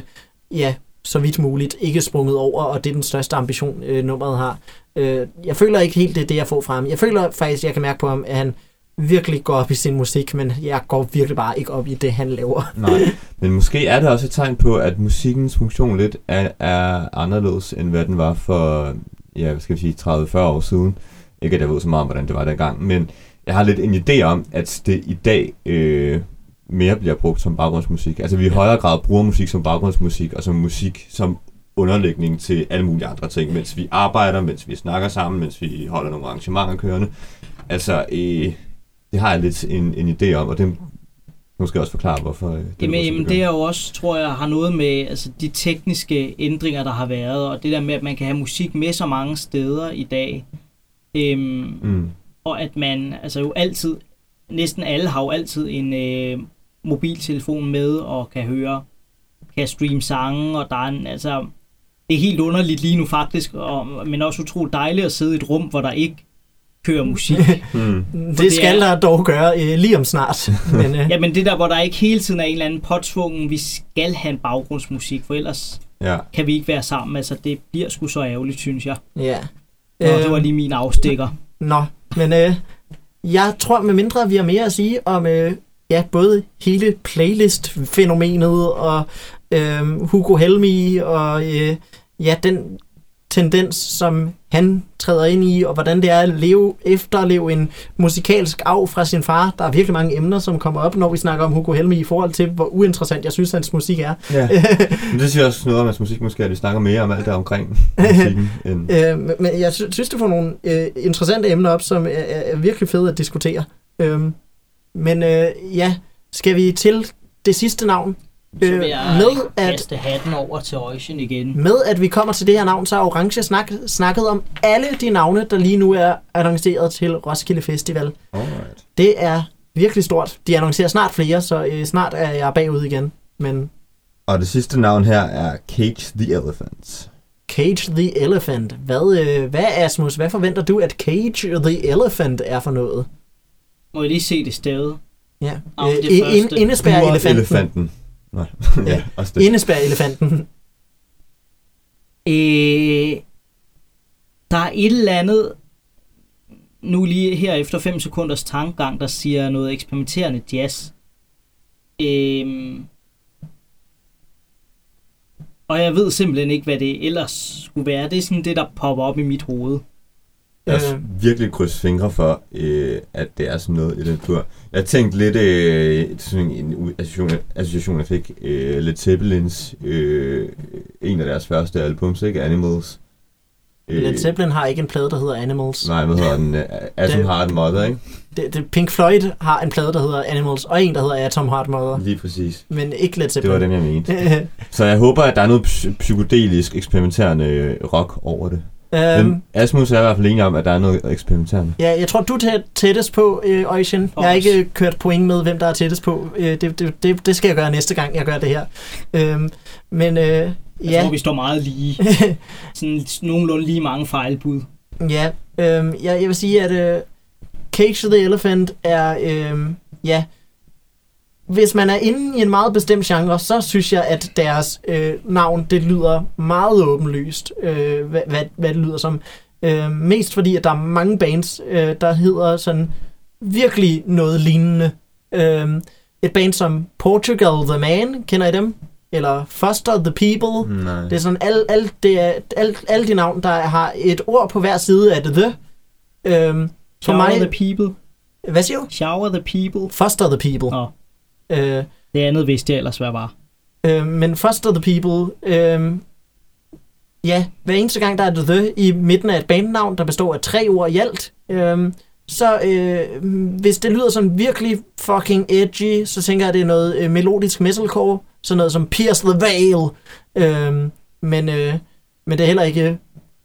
ja, så vidt muligt, ikke sprunget over, og det er den største ambition, øh, nummeret har. Øh, jeg føler ikke helt, det er det, jeg får frem. Jeg føler faktisk, jeg kan mærke på ham, at han virkelig går op i sin musik, men jeg går virkelig bare ikke op i det, han laver. Nej, men måske er det også et tegn på, at musikkens funktion lidt er, er anderledes, end hvad den var for, ja, hvad skal vi sige, 30-40 år siden. Ikke at jeg ved så meget om, hvordan det var dengang, men jeg har lidt en idé om, at det i dag øh, mere bliver brugt som baggrundsmusik. Altså vi i højere grad bruger musik som baggrundsmusik, og som musik som underlægning til alle mulige andre ting, mens vi arbejder, mens vi snakker sammen, mens vi holder nogle arrangementer kørende. Altså, øh, det har jeg lidt en, en idé om, og det måske også forklare, hvorfor øh, det Jamen, jamen det er jo også, tror jeg, har noget med altså, de tekniske ændringer, der har været, og det der med, at man kan have musik med så mange steder i dag. Øhm, Mm. og at man altså jo altid, næsten alle har jo altid en øh, mobiltelefon med og kan høre, kan streame sange, og der er en, altså, det er helt underligt lige nu faktisk, og, men også utroligt dejligt at sidde i et rum, hvor der ikke kører musik. Mm. Det, det skal er- der dog gøre øh, lige om snart. Men, øh, Jamen det der, hvor der ikke hele tiden er en eller anden påtvungen, vi skal have en baggrundsmusik, for ellers Ja. kan vi ikke være sammen. Altså det bliver sgu så ærgerligt, synes jeg. ja. Nå, det Øhm, var lige min afstikker. Nå, men øh, jeg tror med mindre, vi har mere at sige om øh, ja, både hele playlist-fænomenet og øh, Hugo Helmi og øh, ja, den tendens, som han træder ind i, og hvordan det er at leve, efterleve en musikalsk arv fra sin far. Der er virkelig mange emner, som kommer op, når vi snakker om Hugo Helmi i forhold til, hvor uinteressant jeg synes, hans musik er. Ja. Men det siger også noget om hans musik, måske, at vi snakker mere om alt det omkring musikken. End... Øh, men- jeg sy- synes, det får nogle øh, interessante emner op, som er, er, er virkelig fede at diskutere. Øh, men øh, ja, skal vi til det sidste navn? Så Øh, vil jeg med at kaste hatten over til Ocean igen. med at vi kommer til det her navn, så har Orange snak, snakket om alle de navne, der lige nu er annonceret til Roskilde Festival. Alright. Det er virkelig stort. De annoncerer snart flere, så øh, snart er jeg bagud igen. Men Og det sidste navn her er Cage the Elephant. Cage the Elephant. Hvad, øh, hvad Asmus, hvad forventer du, at Cage the Elephant er for noget? Må jeg lige se det stavet? Ja. Øh, det ind- første. indespærr Dur elefanten. Elefanten. Nej, ja, også det. Indespærr elefanten. Øh, der er et eller andet, nu lige her efter 5 sekunders tankegang, der siger noget eksperimenterende jazz. Øh, og jeg ved simpelthen ikke, hvad det ellers skulle være. Det er sådan det, der popper op i mit hoved. Jeg har Øh. virkelig kryds fingre for, øh, at det er sådan noget i den tur. Jeg tænkte lidt, øh, sådan en association, association jeg fik, øh, Led Zeppelins, øh, en af deres første albums, ikke? Animals. Led Zeppelin har ikke en plade, der hedder Animals. Nej, hvad hedder den? Øh, Atom Det- Heart Mother, ikke? Det, det, Pink Floyd har en plade, der hedder Animals, og en, der hedder Atom Heart Mother. Lige præcis. Men ikke Led Det Zeppelin. var den, jeg mente. Så jeg håber, at der er noget psy- psykedelisk, eksperimenterende øh, rock over det. Øhm, Men Asmus er i hvert fald enig om, at der er noget eksperimenterende. ja, jeg tror, du er tæt- tættest på, øh, Ocean. Jeg har ikke kørt point med, hvem der er tættest på. Øh, det, det, det, det skal jeg gøre næste gang, jeg gør det her. Øhm, men øh, Jeg ja, tror, vi står meget lige. Sådan nogenlunde lige mange fejlbud. ja øhm, jeg, jeg vil sige, at øh, Cage the Elephant er, øh, ja, hvis man er inde i en meget bestemt genre, så synes jeg, at deres øh, navn, det lyder meget åbenlyst, øh, hvad, hvad, hvad det lyder som. Øh, mest fordi, at der er mange bands, øh, der hedder sådan virkelig noget lignende. Øh, et band som Portugal The Man, kender I dem? Eller Foster The People. Nej. Det er sådan, alle, alle, det er, alle, alle de navn, der har et ord på hver side af det the. Øhm, for Shower mig, the people. hvad siger du? Shower the people. Foster the People. Nå, Øh, det andet vidste jeg ellers, hvad var. øh, men Foster the People, øh, ja, hver eneste gang, der er det the i midten af et bandnavn, der består af tre ord i alt, øh, så øh, hvis det lyder sådan virkelig fucking edgy, så tænker jeg, at det er noget øh, melodisk metalcore, sådan noget som Pierce the Veil. Øh, men, øh, men det er heller ikke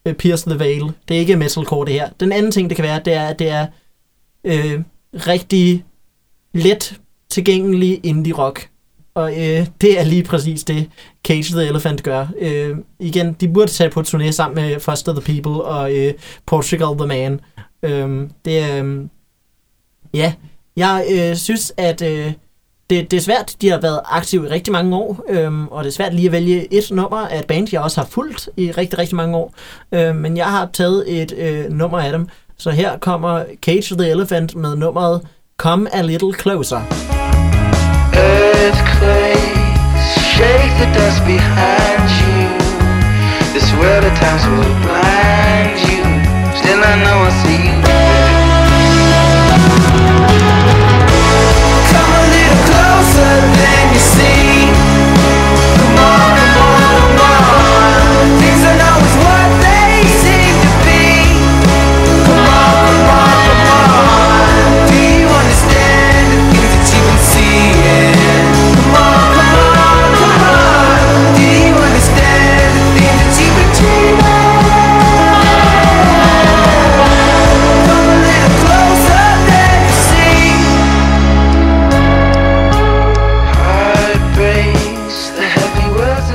øh, Pierce the Veil. Det er ikke metalcore, det her. Den anden ting, det kan være, det er, at det er øh, rigtig let tilgængelig indie rock. Og øh, det er lige præcis det, Cage the Elephant gør. Øh, igen, de burde tage på turné sammen med Foster the People og øh, Portugal the Man. Øh, det er... Øh, ja, jeg øh, synes, at øh, det, det er svært. De har været aktive i rigtig mange år, øh, og det er svært lige at vælge et nummer af et band, jeg også har fulgt i rigtig, rigtig mange år. Øh, men jeg har taget et øh, nummer af dem. Så her kommer Cage the Elephant med nummeret Come a Little Closer. Earthquakes shake the dust behind you. This world at times will blind you. Still, I know I see you. Come a little closer than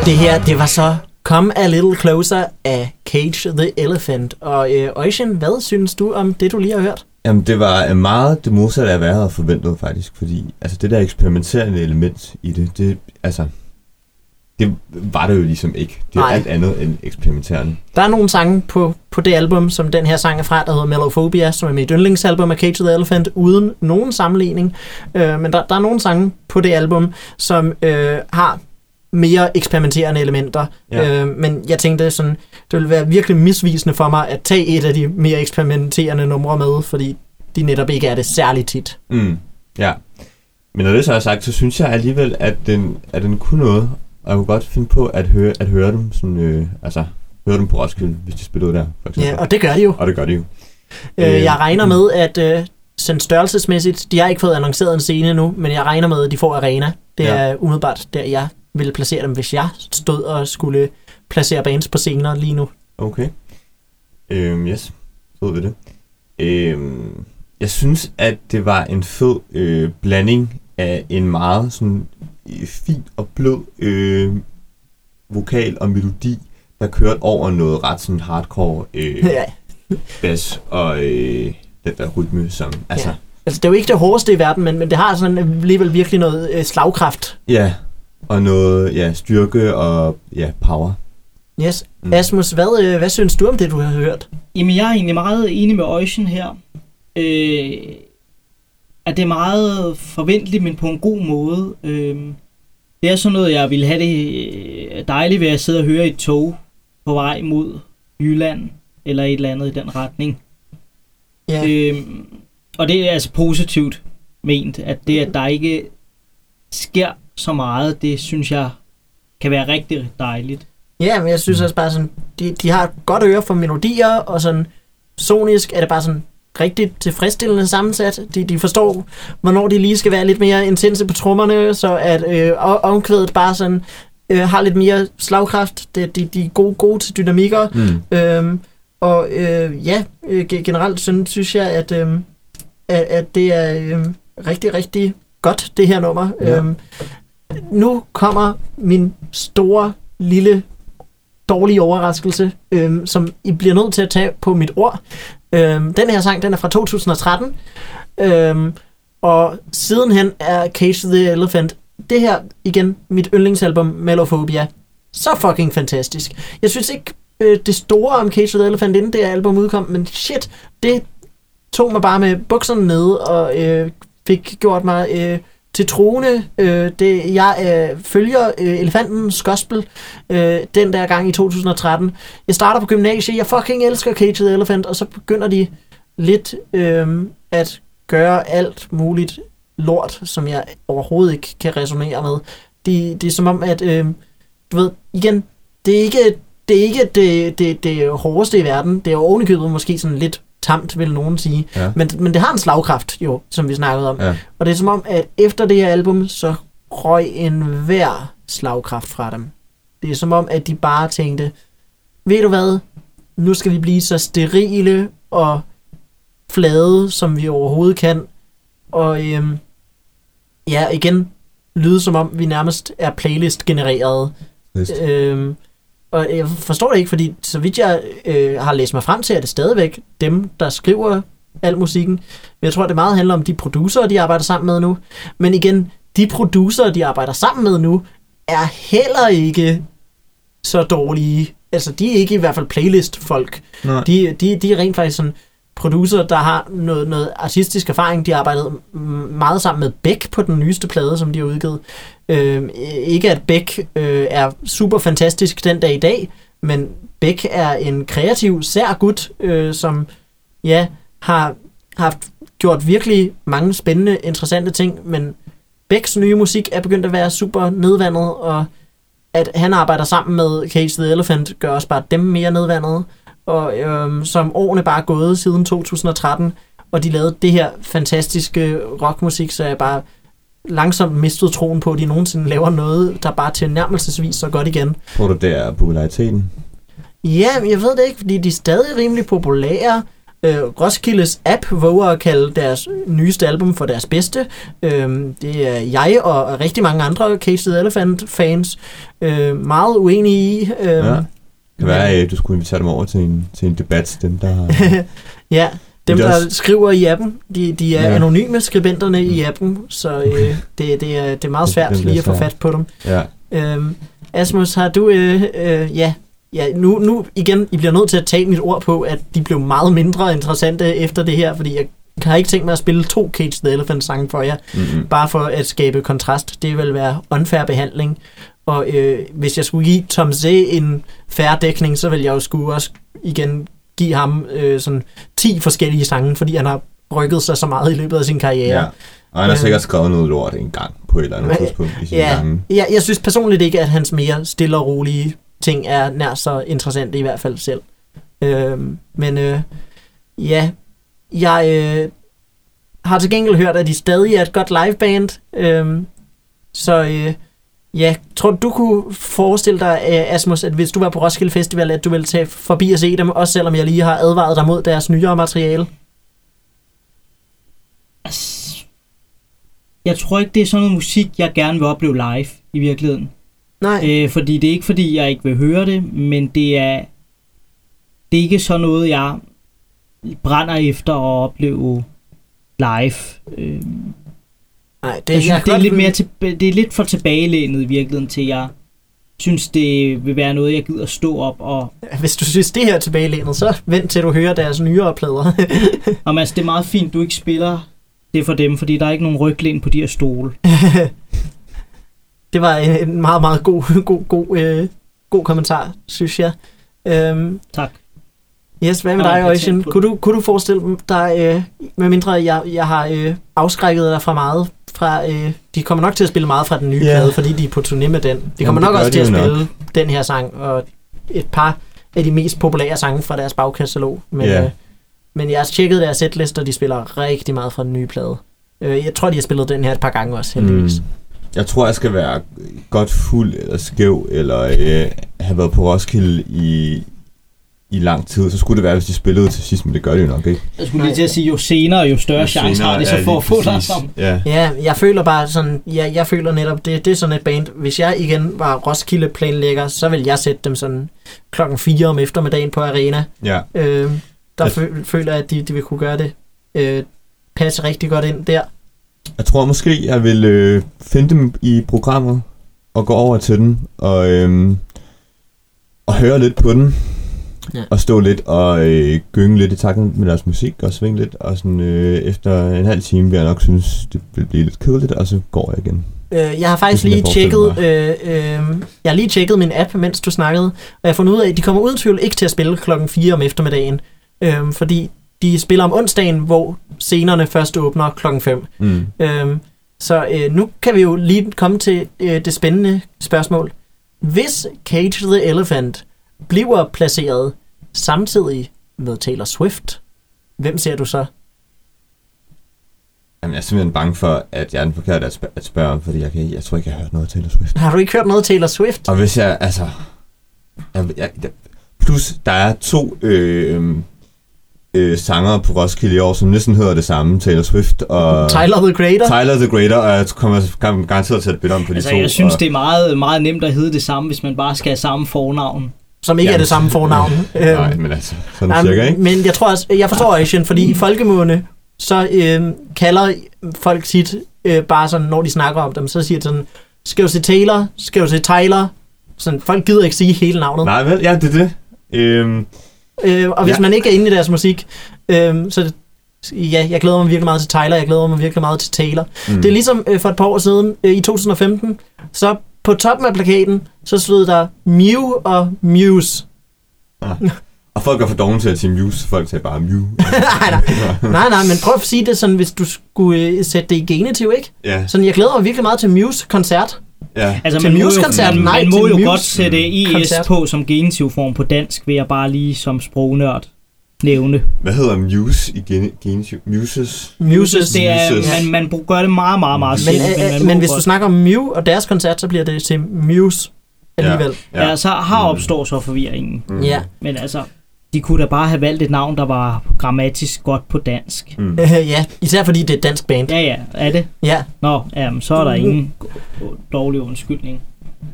Det her, det var så Come a Little Closer af Cage the Elephant. Og øh, Ocean, hvad synes du om det, du lige har hørt? Jamen, det var øh, meget det modsatte af, hvad jeg havde forventet, faktisk. Fordi altså, det der eksperimenterende element i det, det, altså, det var det jo ligesom ikke. Det er Nej. alt andet end eksperimenterende. Der er nogle sange på, på det album, som den her sang er fra, der hedder Melophobia, som er mit yndlingsalbum af Cage the Elephant, uden nogen sammenligning. Øh, men der, der er nogle sange på det album, som øh, har mere eksperimenterende elementer. Ja. Øh, men jeg tænkte sådan, det ville være virkelig misvisende for mig at tage et af de mere eksperimenterende numre med, fordi de netop ikke er det særligt tit. Mm, ja. Men når det så er sagt, så synes jeg alligevel, at den, at den kunne noget. Og jeg kunne godt finde på at høre, at høre dem sådan, øh, altså, høre dem på Roskilde, hvis de spillede der, for eksempel. Ja, og det gør de jo. og det gør de jo. Øh, Øh, jeg regner med, at øh, sådan størrelsesmæssigt, de har ikke fået annonceret en scene nu, men jeg regner med, at de får arena. Det Ja. er umiddelbart der, jeg ville placere dem, hvis jeg stod og skulle placere bands på scener lige nu. Okay. Øhm, yes, så ved vi det. Øhm, jeg synes, at det var en fed øh, blanding af en meget sådan øh, fin og blød øh, vokal og melodi, der kørte over noget ret sådan hardcore øh, Ja. bass og øh, den der rytme, som altså, Ja. Altså, det er jo ikke det hårdeste i verden, men, men det har sådan alligevel virkelig noget øh, slagkraft. ja, og noget ja, styrke og ja, power. Yes. Mm. Asmus, hvad, øh, hvad synes du om det, du har hørt? Jamen, jeg er egentlig meget enig med Ocean her. Øh, at det er meget forventeligt, men på en god måde. Øh, det er sådan noget, jeg ville have det øh, dejligt ved at sidde og høre i et tog på vej mod Jylland, eller et eller andet i den retning. Ja. Øh, og det er altså positivt ment, at det, at der ikke sker så meget, det synes jeg kan være rigtig dejligt. Ja, men jeg synes også bare sådan, de, de har godt øre for melodier, og sådan sonisk er det bare sådan rigtig tilfredsstillende sammensat. De, de forstår, hvornår de lige skal være lidt mere intense på trommerne, så at øh, omkvædet bare sådan øh, har lidt mere slagkraft. De, de, de er gode, gode til dynamikker. Mm. Øhm, og øh, ja, øh, ge- generelt synes, synes jeg, at, øh, at, at det er øh, rigtig, rigtig godt, det her nummer. Ja. Øhm, nu kommer min store, lille, dårlige overraskelse, øhm, som I bliver nødt til at tage på mit ord. Øhm, den her sang, den er fra 2013. øhm, og sidenhen er Cage the Elephant, det her igen, mit yndlingsalbum, Melophobia, så fucking fantastisk. Jeg synes ikke, øh, det store om Cage the Elephant, inden det her album udkom, men shit, det tog mig bare med bukserne nede og øh, fik gjort mig øh, til troende. Øh, det, jeg øh, følger øh, Elefantens Gospel øh, den der gang i 2013. Jeg starter på gymnasiet, jeg fucking elsker Cage the Elephant, og så begynder de lidt øh, at gøre alt muligt lort, som jeg overhovedet ikke kan resonere med. Det, det er som om, at, øh, du ved, igen, det er ikke det, er ikke det, det, det hårdeste i verden. Det er ovenikøbet måske sådan lidt tamt, vil nogen sige. Ja. Men, men det har en slagkraft, jo, som vi snakkede om. Ja. Og det er som om, at efter det her album, så røg en hver slagkraft fra dem. Det er som om, at de bare tænkte, ved du hvad, nu skal vi blive så sterile og flade, som vi overhovedet kan. Og øhm, ja, igen, lyde som om, vi nærmest er playlist-genereret. Øhm, og jeg forstår det ikke, fordi så vidt jeg øh, har læst mig frem til, er det stadigvæk dem, der skriver al musikken. Men jeg tror, det meget handler om de producer, de arbejder sammen med nu. Men igen, de producer, de arbejder sammen med nu, er heller ikke så dårlige. Altså, de er ikke i hvert fald playlist-folk. Nej. De, de, de er rent faktisk sådan producer, der har noget, noget artistisk erfaring. De har arbejdet meget sammen med Beck på den nyeste plade, som de har udgivet. Øh, ikke at Beck øh, er super fantastisk den dag i dag, men Beck er en kreativ, sær gut, øh, som ja, har haft gjort virkelig mange spændende, interessante ting, men Becks nye musik er begyndt at være super nedvandet, og at han arbejder sammen med Cage the Elephant gør også bare dem mere nedvandet. Og øhm, som årene bare er gået siden 2013, og de lavede det her fantastiske rockmusik, så jeg bare langsomt mistet troen på, at de nogensinde laver noget, der bare tilnærmelsesvis så godt igen. Tror du, det er populariteten? Ja, jeg ved det ikke, fordi de er stadig rimelig populære. Øh, Roskildes app våger at kalde deres nyeste album for deres bedste. Øh, det er jeg og rigtig mange andre the Elephant fans øh, meget uenige i. Øh, Ja. Det kan være, at du skulle invitere dem over til en, til en debat, dem der ja, dem Det er der også- skriver i appen, de, de er Ja. anonyme skribenterne i appen, så øh, det, det, er, det er meget Det- svært det bliver lige at få fat på dem. Ja. Øhm, Asmus, har du... Øh, øh, ja, ja nu, nu igen, I bliver nødt til at tage mit ord på, at de blev meget mindre interessante efter det her, fordi jeg har ikke tænkt mig at spille to Cage the Elephant sange for jer, Mm-hmm. bare for at skabe kontrast. Det vil være unfair behandling. Og øh, hvis jeg skulle give Tom Z en færre dækning, så vil jeg jo skulle også igen give ham øh, sådan 10 forskellige sange, fordi han har rykket sig så meget i løbet af sin karriere. Ja. Og han har Øh. sikkert skrevet noget lort en gang på et eller andet Men- tidspunkt i sine Ja, gange. ja, jeg synes personligt ikke, at hans mere stille og rolige ting er nær så interessante i hvert fald selv. Øhm, men øh, ja, jeg øh, har til gengæld hørt, at de stadig er et godt liveband. Øhm, så øh, ja, tror du, du kunne forestille dig, øh, Asmus, at hvis du var på Roskilde Festival, at du ville tage forbi og se dem, også selvom jeg lige har advaret dig mod deres nyere materiale? Altså, jeg tror ikke, det er sådan noget musik, jeg gerne vil opleve live i virkeligheden. Nej. Øh, fordi det er ikke fordi, jeg ikke vil høre det, men det er, det er ikke sådan noget, jeg brænder efter at opleve live. Øh, Nej, det, jeg synes, kan det, er lidt mere til, det er lidt for tilbagelænet i virkeligheden til, jeg synes, det vil være noget, jeg gider stå op og... Hvis du synes, det her er tilbagelænet, så vent til du hører deres nyere plader. Og altså, det er meget fint, du ikke spiller det for dem, fordi der er ikke nogen ryglæn på de her stole. det var en en meget, meget god, god, god, øh, god kommentar, synes jeg. Øhm, Tak. yes, hvad med dig, en patent Ocean? på Kunne du, kunne du forestille dig, øh, med mindre jeg, jeg har øh, afskrækket dig fra meget, fra, øh, de kommer nok til at spille meget fra den nye Ja. plade, fordi de er på turné med den. De kommer det nok også til at jo nok. spille den her sang, og et par af de mest populære sange fra deres bagkatalog. Men, Ja. øh, men jeg har tjekket deres setlist, og de spiller rigtig meget fra den nye plade. Øh, jeg tror, de har spillet den her et par gange også, heldigvis. Mm. Jeg tror, jeg skal være godt fuld eller skæv, eller øh, have været på Roskilde i, i lang tid. Så skulle det være, hvis de spillede til sidst, men det gør de jo nok ikke. Jeg skulle lige til at sige, jo senere, jo større Jo chance senere har det så for at få dig som. Ja. Ja, jeg føler bare sådan, ja, jeg føler netop, det, det er sådan et band, hvis jeg igen var Roskilde planlægger, så vil jeg sætte dem sådan klokken 4 om eftermiddagen på arena. ja. Øh, der Jeg- fø, føler jeg, at de, de vil kunne gøre det. Øh, passe rigtig godt ind der. Jeg tror måske, jeg vil øh, finde dem i programmet og gå over til den og, øh, og høre lidt på den. Ja. Og stå lidt og øh, gynge lidt i takten med deres musik og svinge lidt. Og sådan, øh, efter en halv time vil jeg nok synes, det vil blive lidt kedeligt, og så går jeg igen. Øh, jeg har faktisk lige tjekket, øh, øh, jeg har lige tjekket min app, mens du snakkede, og jeg har fundet ud af, at de kommer uden tvivl ikke til at spille klokken 4 om eftermiddagen, øh, fordi de spiller om onsdagen, hvor scenerne først åbner klokken 5. Mm. Øhm, så øh, nu kan vi jo lige komme til øh, det spændende spørgsmål. Hvis Cage the Elephant bliver placeret samtidig med Taylor Swift, hvem ser du så? Jamen, jeg er simpelthen bange for, at jeg er den forkerte at, spørge, at spørge om, fordi jeg, kan, jeg tror ikke, jeg har hørt noget af Taylor Swift. Har du ikke hørt noget Taylor Swift? Og hvis jeg, altså... Jeg, jeg, jeg, plus, der er to øh, øh, sanger på Roskilde i år, som næsten hedder det samme, Taylor Swift og... Tyler the Creator? Tyler the Greater, og jeg kommer gar- garanteret til at bede om på de Altså, to. jeg synes, og, det er meget, meget nemt at hedde det samme, hvis man bare skal have samme fornavn. Som ikke er Jamen, det samme fornavn. Nej, Øhm, men altså, sådan Jamen, cirka, ikke? Men jeg tror også, jeg forstår Asian, fordi i folkemåne, så øh, kalder folk tit øh, bare sådan, når de snakker om dem, så siger de sådan, skal du se Taylor, skal du se Tyler? Sådan, folk gider ikke sige hele navnet. Nej, vel? Ja, det er det. Øhm, Øh, og hvis Ja. man ikke er inde i deres musik, øh, så ja, jeg glæder mig virkelig meget til Tyler, jeg glæder mig virkelig meget til Taylor. Mm. Det er ligesom øh, for et par år siden, øh, i 2015, så på toppen af plakaten, så stod der Mew og Muse. og folk er for dogne til at sige Muse, så folk siger bare Mew. nej, nej. nej, nej, men prøv at sige det sådan, hvis du skulle øh, sætte det i genitiv, ikke? ja, Sådan, jeg glæder mig virkelig meget til Muse-koncert. ja. Altså, Til man Muse-koncert? man, Nej, man må jo godt sætte ES koncert. på som genitivform på dansk, vil jeg bare lige som sprognørd nævne. Hvad hedder Muse i gen- genitiv? Muses? Muses. Det er, Muses. man, man gør det meget, meget, meget Men, sjældent, øh, man øh, men hvis du snakker om Mew og deres koncert, så bliver det til Muse alligevel. Ja, så har opstår så forvirringen. Mm. Ja. Men altså, de kunne da bare have valgt et navn, der var grammatisk godt på dansk. Mm. Øh, ja, især fordi det er et dansk band. Ja, ja, er det? Ja. Nå, jamen, så er der ingen dårlig undskyldning.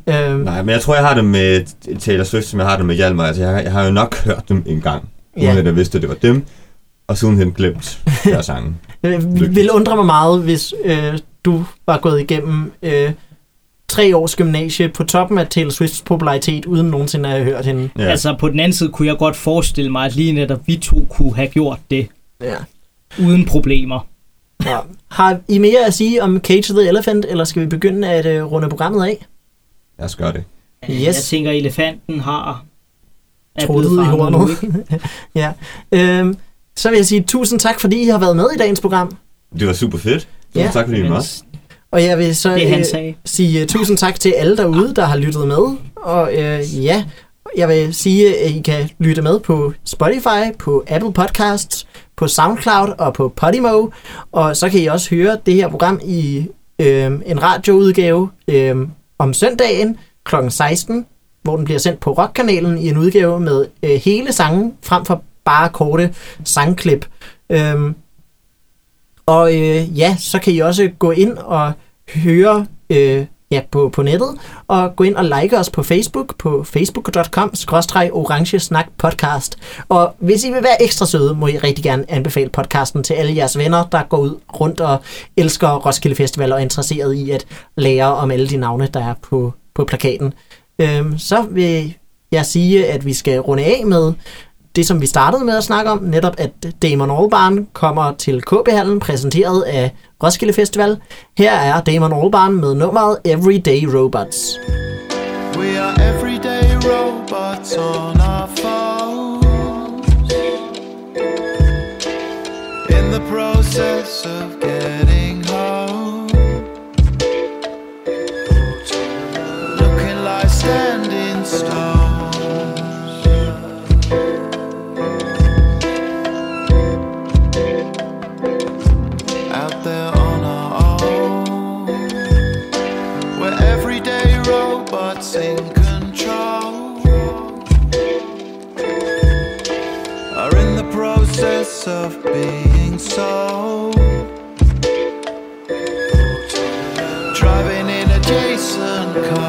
Øh, Nej, men jeg tror, jeg har det med Taylor Swift, som jeg har det med Hjalmar. Altså, jeg, har- jeg har jo nok hørt dem en gang, uden Ja. at jeg vidste, at det var dem. Og sidenhen glemt deres sange. Det ville undre mig meget, hvis øh, du var gået igennem øh, tre års gymnasie på toppen af Taylor Swifts popularitet, uden nogensinde at have hørt hende. Ja. Altså på den anden side kunne jeg godt forestille mig, at lige netop vi to kunne have gjort det Ja. uden problemer. Ja. Har I mere at sige om Cage the Elephant, eller skal vi begynde at uh, runde programmet af? Lad os gøre det. Yes. Jeg tænker, at elefanten har... Truttet i hornet. ja. Øhm, så vil jeg sige tusind tak, fordi I har været med i dagens program. Det var super fedt. Ja. Ja. Tak fordi I var med. Og jeg vil så Det øh, sige uh, tusind tak til alle derude, der har lyttet med. Og uh, ja, jeg vil sige, at I kan lytte med på Spotify, på Apple Podcasts, på SoundCloud og på Podimo. Og så kan I også høre det her program i øh, en radioudgave øh, om søndagen kl. 16, hvor den bliver sendt på Rockkanalen i en udgave med øh, hele sangen, frem for bare korte sangklip. Øhm, og øh, ja, så kan I også gå ind og høre øh, ja, på, på nettet, og gå ind og like os på Facebook, på facebook.com, orange snak podcast. Og hvis I vil være ekstra søde, må I rigtig gerne anbefale podcasten til alle jeres venner, der går ud rundt og elsker Roskilde Festival og er interesseret i at lære om alle de navne, der er på, på plakaten. Øhm, så vil jeg sige, at vi skal runde af med det, som vi startede med at snakke om, netop at Damon Albarn kommer til KB-hallen, præsenteret af Roskilde Festival. Her er Damon Albarn med nummeret Everyday Robots. We are everyday robots on our phones. In the process of getting of being sold. Driving in a Jason car.